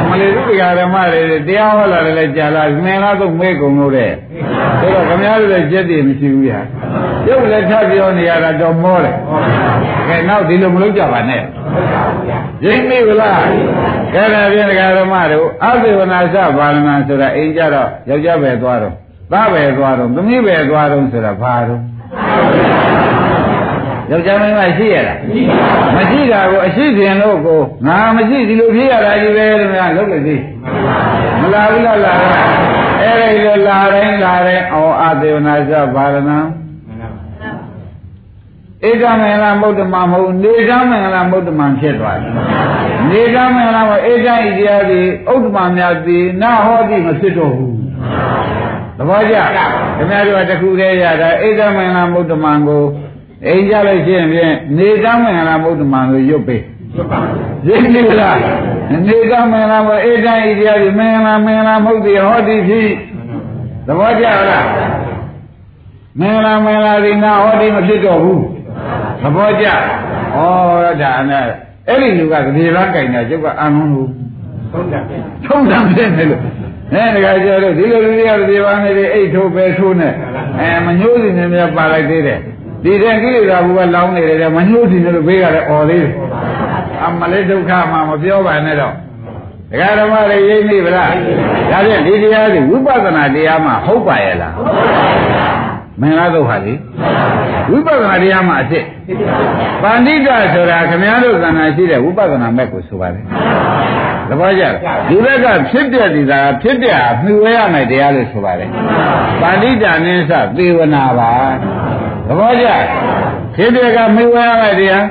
အမလေးတို့တရားဓမ္မတွေတရားဟောလာတယ်လည်းကြာလာမင်္ဂလာသုတ်မဲကုန်လို့တဲ့ဒါတော့ခမည်းတော်လည်းကြက်တည်မရှိဘူးညာရုပ်လည်းထပ်ပြောနေရတာတော့မောတယ်ကဲနောက်ဒီလိုမလုပ်ကြပါနဲ့ရင်းမိဗလားကဲဒါဖြင့်တရားဓမ္မတို့အသေဝနာစဘာလနာဆိုတာအိမ်ကြတော့ယောက်ျားပဲသွားတော့သားပဲသွားတော့သမီးပဲသွားတော့ဆိုတာဘာတော့ ယောက်ျားမင်းမရှိရလားမရှိတာကိုအရှိစဉ်လို့ကိုငါမရှိဒီလိုဖြစ်ရတာကြီးပဲလို့များလုပ်လို့သေးမလာဘူးလားလာတော့အဲ့ဒီလိုလာတိုင်းလာတိုင်းအောအသေဝနာစဘာလနာဧကမင်္ဂလာမုဒ္ဓမမဟုတ်နေကမင်္ဂလာမုဒ္ဓမဖြစ်သွားတယ်နေကမင်္ဂလာမဧကဣတရားသည်ဥဒ္ဓမများသည်နာဟောသည်မဖြစ်တော့ဘူးသဘောကျခင်ဗျားတို့ကတခုတည်းရတာဧကမင်္ဂလာမုဒ္ဓမကို အိမ်ကြလို့ရှိရင်ဖြင့်နေကမင်္ဂလာမုဒ္ဓမကိုရုပ်ပေးရင်းနေလားနေကမင်္ဂလာမဧကဣတရားသည်မင်္ဂလာမင်္ဂလာမုဒ္ဓဟောသည်ဖြစ်သဘောကျလားမင်္ဂလာမင်္ဂလာဒီနာဟောသည်မဖြစ်တော့ဘူးသဘောကျဩဒါနဲ့အဲ့ဒီလူကဒီလားကြိုင်တာကျုပ်ကအမှန်လို့ထုံးတယ်ထုံးတယ်ဖြစ်နေလို့အဲတခါကျတော့ဒီလိုလူတွေကဒီပါနေတယ်အိတ်ထိုးပဲထိုးနဲ့အဲမညှိုးစီနေမြပါလိုက်သေးတယ် ဒီတဲ့ကိလေသာဘုကလောင်းနေတယ်မညှိုးစီနေလို့ဘေးကလည်းអော်သေးတယ်အမလေးဒုက္ခမှမပြောပါနဲ့တော့ဒကာဓမ္မတွေရိပ်မိဗလားဒါဖြင့်ဒီတရားတွေဝိပဿနာတရားမှဟုတ်ပါရဲ့လားမင်္ဂလာသုတ်ဟာလေဝိပဿနာတရားမှအစ်စ်ပန္တိတဆိုတာခမည်းတော်ကံနာရှိတဲ့ဝိပဿနာမဲ့ကိုဆိုပါတယ်သဘောကျလားဒီဘက်ကဖြစ်ပြသည်သာဖြစ်ပြမှီဝဲရမယ်တရားလို့ဆိုပါတယ်ပန္တိတနိစ္စသေဝနာပါ သဘောကျဖြစ်ပြကမှီဝဲရမယ်တရား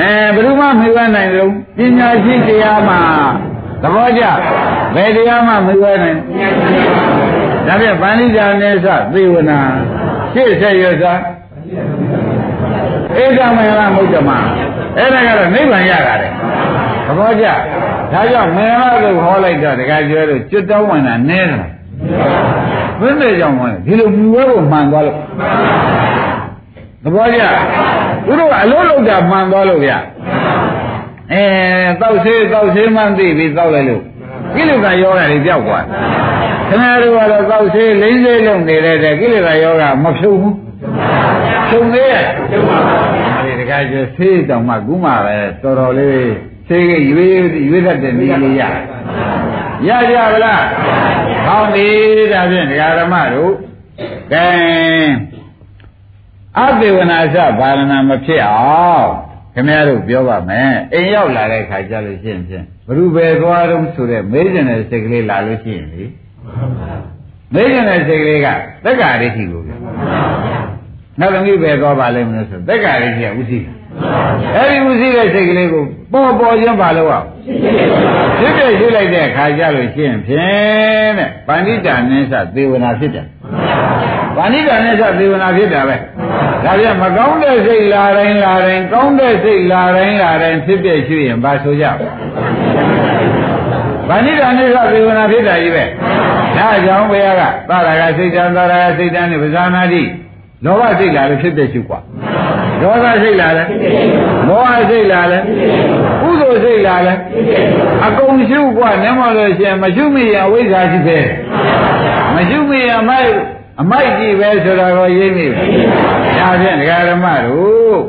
အဲဘယ်သူမှမှီဝဲနိုင်လို့ပညာရှိတရားမှသဘောကျဘယ်တရားမှမှီဝဲနိုင်ဒါဖြင့်ပန္တိတနိစ္စသေဝနာရှေ့ဆက်ရစားဧကမင်္ဂလာမုဒ္ဓမအဲ့ဒါကတော့နိဗ္ဗာန်ရတာတယ်သဘောကျဒါကြောင့်မင်္ဂလာလို့ဟောလိုက်တော့တခါကျွဲလို့ကျွတ်တောင်းဝင်တာနဲတယ် ဘယ်နဲ့ကြောင့်ဝင်ဒီလိုမြူဝဲကိုမှန်သွားလို့သဘောကျသူတို့ကအလို့လောက်တာမှန်သွားလို့ဗျအဲတောက်သေးတောက်သေးမှသိပြီးတောက်လိုက်လို့ကိလေသာယောဂတွေပြောက်သွားခင်ဗျားတို့ကတော့တောက်သေးလိမ့်သေးလုံးနေတဲ့ကိလေသာယောဂမဖြုတ်ဘူးဖြုတ်သေးရဲ့ဖြုတ်ပါပါဒီတခါကျဆေးတောင်မှကုမှပဲတော်တော်လေးဆေးကရွေးရွေးတတ်တဲ့နည်းလေးရ ရကြဗလားဟောင်းပြီဒါဖြင့်ဒကာဓမ္မတို့ကဲအသေဝနာစဘာလနာမဖြစ်အောင်ခင်ဗျားတို့ပြောပါမယ်အိမ်ရောက်လာတဲ့ခါကျလို့ရှိရင်ဖြင့်ဘ ᱹ ဘယ်သွားတော့ဆိုတဲ့မေးကျင်တဲ့စိတ်ကလေးလာလို့ရှိရင်လေမေးကျင်တဲ့စိတ်ကလေးကသက္ကာရိရှိကိုဗျနောက်သမီးပဲသွားပါလိမ့်မလို့ဆိုသက္ကာရိရှိကဥသိ အဲ့ဒီဥသိတဲ့စိတ်ကလေးကိုပေါ်ပေါ်ချင်းပါလို့အောင်ဖြစ်ပြရှိလိုက်တဲ့ခါကျလို့ရှိရင်ဖြင့်တဲ့ပဏိတာနိစ္စသေဝနာဖြစ်တယ်ပဏိတာနိစ္စသေဝနာဖြစ်တာပဲဒါပြန်မကောင်းတဲ့စိတ်လာတိုင်းလာတိုင်းကောင်းတဲ့စိတ်လာတိုင်းလာတိုင်းဖြစ်ပြရှိရင်ဘာဆိုကြဗဏိတာနိစ္စသေဝနာဖြစ်တာကြီးပဲဒါကြောင့်ဘုရားကသာရကစိတ်တံသာရကစိတ်တံနဲ့ပဇာနာတိလောဘစိတ်လာလို့ဖြစ်တဲ့ရှိกว่า ဒေါသစိတ်လာလဲမောဟစိတ်လာလဲကုသိုလ်စိတ်လာလဲအကုန်ရှုกว่าနမလို့ရှင်မရှုမိရင်အဝိဇ္ဇာရှိသေးမရှုမိရင်အမိုက်အမိုက်ကြည့်ပဲဆိုတာကိုရိပ်မိပဲဒါဖြင့်ဒကာဓမ္မတို့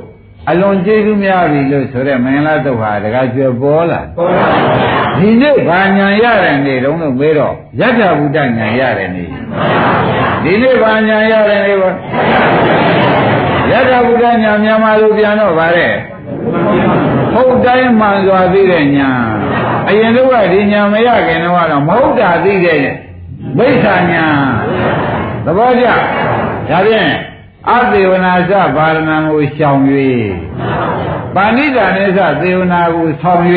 အလွန်ကျေးဇူးများပြီလို့ဆိုတဲ့မင်္ဂလာတုတ်ဟာဒကာကျွပေါ်လာပေါ်လာဒီနေ့ဘာညာရတဲ့နေ့တုန်းလို့မေးတော့ယတ္ထဘုဒ္ဓညာရတဲ့နေ့ဒီနေ့ဘာညာရတဲ့နေ့ပေါ့ ယတ္ထဘုဒ္ဓညာမြန်မာလိုပြန်တော့ဗါတဲ့ဟုတ်တိုင်းမှန်စွာသိတဲ့ညာအရင်တော့ကဒီညာမရခင်တော့မဟုတ်တာသိတဲ့မိစ္ဆာညာသဘောကျဒါဖြင့်အသေဝနာစပါရဏံကိုရှောင်၍ပါဏိတာနိစ္စသေဝနာကိုဆောင်၍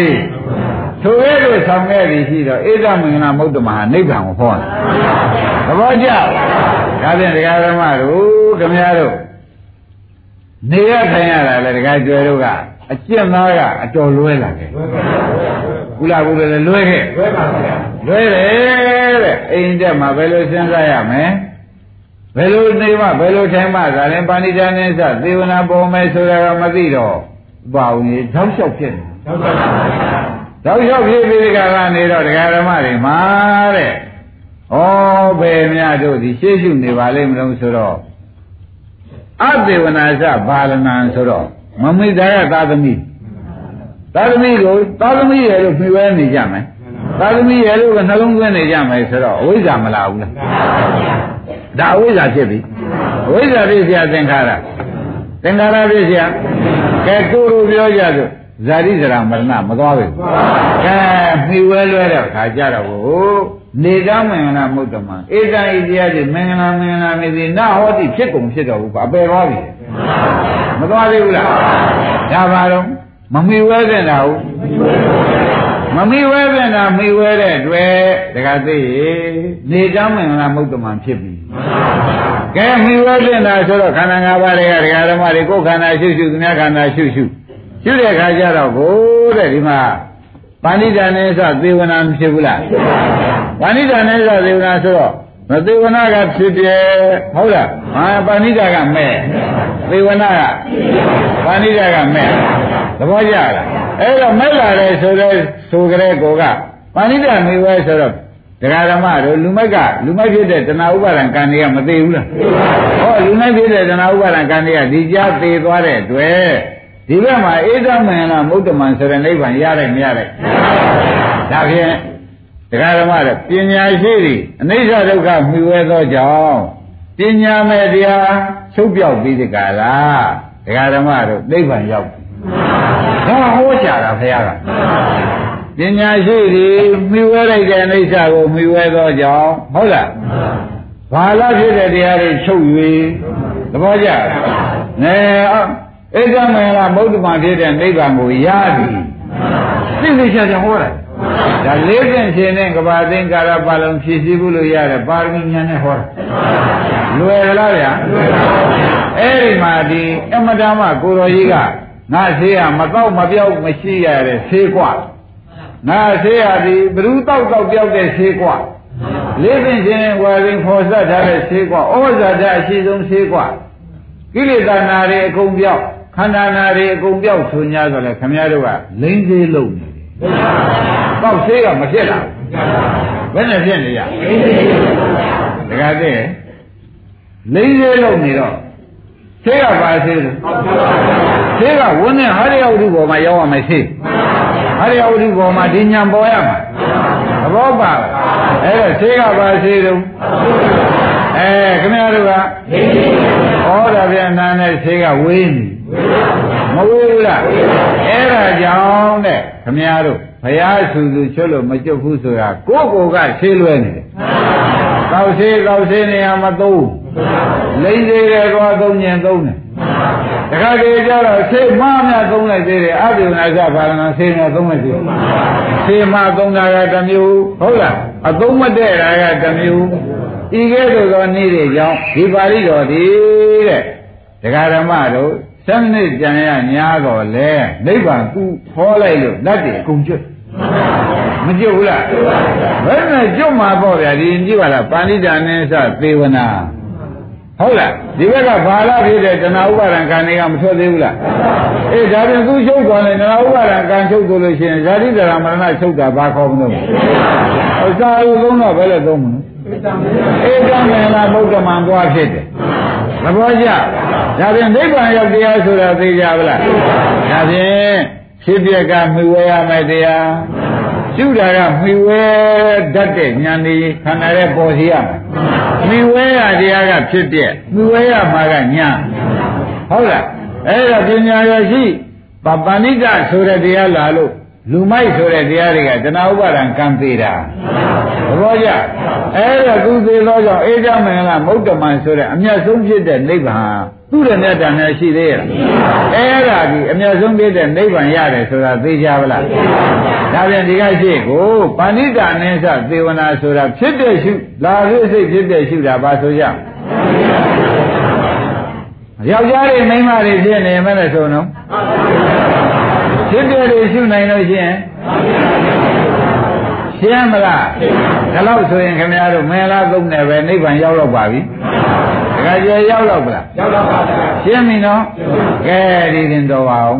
ထိုရဲလို့ဆောင်ခဲ့ပြီရှိတော့ဧကမင်္ဂလာမုဒ္ဓမဟာနိဗ္ဗာန်ကိုဟောတယ်သဘောကျဒါဖြင့်ဒကာဓမ္မတို့ခမည်းတော် နေရထိုင်ရတာလေဒကာကျွယ်တို့ကအကျင့်သားကအတော်လွဲလာခဲ့ကုလားကုလည်းလွဲခဲ့လွဲပါဗျာလွဲတယ်တဲ့အိမ်တက်မှာဘယ်လိုစဉ်းစားရမလဲသဘယ်လိုနေမှဘယ်လိုထိုင်မှဒါလည်းပါဏိတာနဲ့စသေဝနာပေါ်မယ်ဆိုတာကမသိတော့ပါဘူးလေထောက်လျှောက်ဖြစ်နေထောက်လျှောက်ဖြစ်ပြီးဒီကကနေတော့ဒကာဓမ္မတွေမှာတဲ့ဩဘယ်များတို့ဒီရှေ့ရှုနေပါလိမ့်မလို့ဆိုတော့ အသေဝနာစဘာလနာဆိုတော့မမိတာကသာသမီသာသမီကိုသာသမီရဲ့လို့ဖြေဝဲနေကြမယ်သာသမီရဲ့လို့ကနှလုံးသွင်းနေကြမယ်ဆိုတော့အဝိဇ္ဇာမလာဘူးလားဒါအဝိဇ္ဇာဖြစ်ပြီအဝိဇ္ဇာဖြစ်เสียသင်္ခါရသင်္ခါရဖြစ်เสียကဲကိုယ်လိုပြောကြဆိုဇာတိဇရာမရဏမသွားဘူးကဲမှီဝဲလွဲတဲ့ခါကြတော့ကို နေကမင်္ဂလာမုဒ္ဓမဧတံဤတရားတွေမင်္ဂလာမင်္ဂလာနေသည်နဟောတိဖြစ်ကုန်ဖြစ်တော်ဘူးကအပယ်သွားပြီမသွားသေးဘူးလားဒါပါတော့မမှီဝဲတဲ့တာဟုတ်မမီဝဲပြန်တာမီဝဲတဲ့တွေ့တခါသိရေနေတမ်းမင်္ဂလာမုဒ္ဓမံဖြစ်ပြီကဲမီဝဲပြန်တာဆိုတော့ခန္ဓာ၅ပါးတွေကဒကာဓမ္မတွေကိုယ်ခန္ဓာရှုရှုသူများခန္ဓာရှုရှုရှုတဲ့ခါကျတော့ကိုတဲ့ဒီမှာ ပါဏိတာနဲ့စသေဝနာမဖြစ်ဘူးလားပါဏိတာနဲ့စသေဝနာဆိုတော့မသေဝနာကဖြစ်ပြဲဟုတ်လားဟာပါဏိတာကမဲ့သေဝနာကပါဏိတာကမဲ့သဘောကျလားအဲ့တော့မဲ့လာတယ်ဆိုတော့ဆိုကြတဲ့ကိုကပါဏိတာမေဝဲဆိုတော့တရားဓမ္မတို့လူမိုက်ကလူမိုက်ဖြစ်တဲ့တဏှာဥပါဒံကံတွေကမသေးဘူးလားဟောလူမိုက်ဖြစ်တဲ့တဏှာဥပါဒံကံတွေကဒီကြားသေးသွားတဲ့အတွက် ဒီဘက်မှာဧဒမင်လားမုဒ္ဓမံဆိုတဲ့နိဗ္ဗာန်ရလိုက်မရလိုက်ဒါဖြင့်တရားဓမ္မတို့ပညာရှိတွေအနိစ္စဒုက္ခမြှဝဲသောကြောင့်ပညာမဲ့တရားချုပ်ပြောက်ပြီးဒီကလာတရားဓမ္မတို့နိဗ္ဗာန်ရောက်ပြီဒါဟောကြတာဘုရားကပညာရှိတွေမြှဝဲလိုက်တဲ့အိဋ္ဌကိုမြှဝဲသောကြောင့်ဟုတ်လားဘာလာဖြစ်တဲ့တရားတွေချုပ်၍သဘောကျနဲ အိဋ္ဌမင်္ဂလာဗုဒ္ဓမာဖြစ်တဲ့နိဗ္ဗာန်ကိုရပြီသိသိချာချာဟောတယ်ဒါလေးဖြင့်ရှင်တဲ့ကဘာသိင်္ကာရပါလုံးဖြည့်ဆည်းဖို့လို့ရတယ်ပါရမီညာနဲ့ဟောတာလွယ်လားဗျာအဲ့ဒီမှာဒီအမတမကိုတော်ကြီးကငါဆေးရမတော့မပြောက်မရှိရတဲ့ဆေးกว่าငါဆေးရဒီဘ ᱹ တော့တော့ပြောက်တဲ့ဆေးกว่าလေးဖြင့်ရှင်ဝါရင်ဖော်ဆက်ထားတဲ့ဆေးกว่าဩဇာတအရှိဆုံးဆေးกว่าကိလေသာနာတွေအကုန်ပြောက် ခန္ဓာနာတွေအကုန်ပြောက်ဆို냐ဆိုလဲခမည်းတော်ကလိမ့်သေးလုံးနေတယ်။ပေါက်သေးကမဖြစ်လာဘူး။ဘယ်နဲ့ဖြစ်နေရ။တခါတည်းလိမ့်သေးလုံးနေတော့သေးကပါသေးတယ်။သေးကဝန်းနဲ့ဟာရယဝတ္ထုပေါ်မှာရောက်ရမယ်သေး။ဟာရယဝတ္ထုပေါ်မှာဒီညာပေါ်ရမှာ။သဘောပါလား။အဲ့တော့သေးကပါသေးတယ်။အဲခင်ဗျားတို့ကဩဒါပြန်နာနဲ့သေးကဝေးနေ မဝေးဘူးလားအဲ့ဒါကြောင့်တဲ့ခမည်းတော်ဘုရားဆူဆူချွတ်လို့မကြွဘူးဆိုတာကိုယ့်ကိုယ်ကဆေးလွဲနေတယ်ကောက်ဆေးကောက်ဆေးနေရာမသုံးလိမ့်သေးတယ်ကွာသုံးညင်သုံးတယ်တခါတည်းကျတော့ဆေးမများသုံးလိုက်သေးတယ်အဘိဓမ္မာကဘာလနာဆေးများသုံးလိုက်သေးတယ်ဆေးမသုံးတာကတစ်မျိုးဟုတ်လားအသုံးမတည့်တာကတစ်မျိုးဤကဲ့သို့သောနေ့တွေကြောင့်ဒီပါဠိတော်ဒီတဲ့ဒကာဓမ္မတို့ ဆယ်မိနစ်ကြံရညာတော့လေနိဗ္ဗာန်ကူဖောလိုက်လို့လက်တွေအကုန်ကျွတ်မကျွတ်ဘူးလားဘယ်နဲ့ကျွတ်မှာပေါ့ဗျာဒီကြည့်ပါလားပါဠိတာနဲ့စသေဝနာဟုတ်လားဒီဘက်ကဘာလာဖြစ်တဲ့တဏှာဥပါဒံကံတွေကမထွက်သေးဘူးလားအေးဒါပြင်သူချုပ်သွားတယ်တဏှာဥပါဒံကံချုပ်သွားလို့ရှိရင်ဇာတိတရာမရဏချုပ်တာဘာခေါ်မလို့အစာအုပ်သုံးတော့ဘယ်လဲသုံးမလဲ ဧကမေလာဗုဒ္ဓမံသွားဖြစ်တယ်သဘောကျဒါဖြင့်နိဗ္ဗာန်ရောက်တရားဆိုတာသိကြပါလားဒါဖြင့်ဖြစ်ပြကမှီဝဲရမယ်တရားရှုတာကမှီဝဲတတ်တဲ့ဉာဏ်လေးခန္ဓာရဲ့ပေါ်စီရမယ်မှီဝဲရတရားကဖြစ်ပြမှီဝဲရမှာကဉာဏ်ဟုတ်လားအဲ့ဒါပညာရရှိပပဏိတဆိုတဲ့တရားလာလို့ လူမိုက်ဆိုတဲ့တရားတွေကတဏှာဥပါဒံကံသေးတာသဘောကျအဲ့ဒါသူသေးသောကြောင့်အေဇမင်္ဂလာမௌတ္တမန်ဆိုတဲ့အမျက်ဆုံးဖြစ်တဲ့နိဗ္ဗာန်သူ့ရဲ့မြတ်တန်နဲ့ရှိသေးရဲ့အဲ့ဒါဒီအမျက်ဆုံးဖြစ်တဲ့နိဗ္ဗာန်ရတယ်ဆိုတာသိကြပါလားဒါပြန်ဒီကရှိကိုပါဏိတာနဲ့စသေဝနာဆိုတာဖြစ်တဲ့ရှုလာရစ်စိတ်ဖြစ်တဲ့ရှုတာပါဆိုကြယောက်ျားတွေမိန်းမတွေဖြစ်နေမှလည်းဆိုနော် ဖြစ်တဲ့တွေရှုနိုင်လို့ရှိရင်ရှင်းမလားဒါလို့ဆိုရင်ခင်ဗျားတို့မင်္ဂလာသုံးတယ်ပဲနိဗ္ဗာန်ရောက်တော့ပါပြီကကျေရောက်တော့ဗလားရောက်တော့ပါဗျာရှင်းပြီနော်ကဲဒီရင်တော်ပါအောင်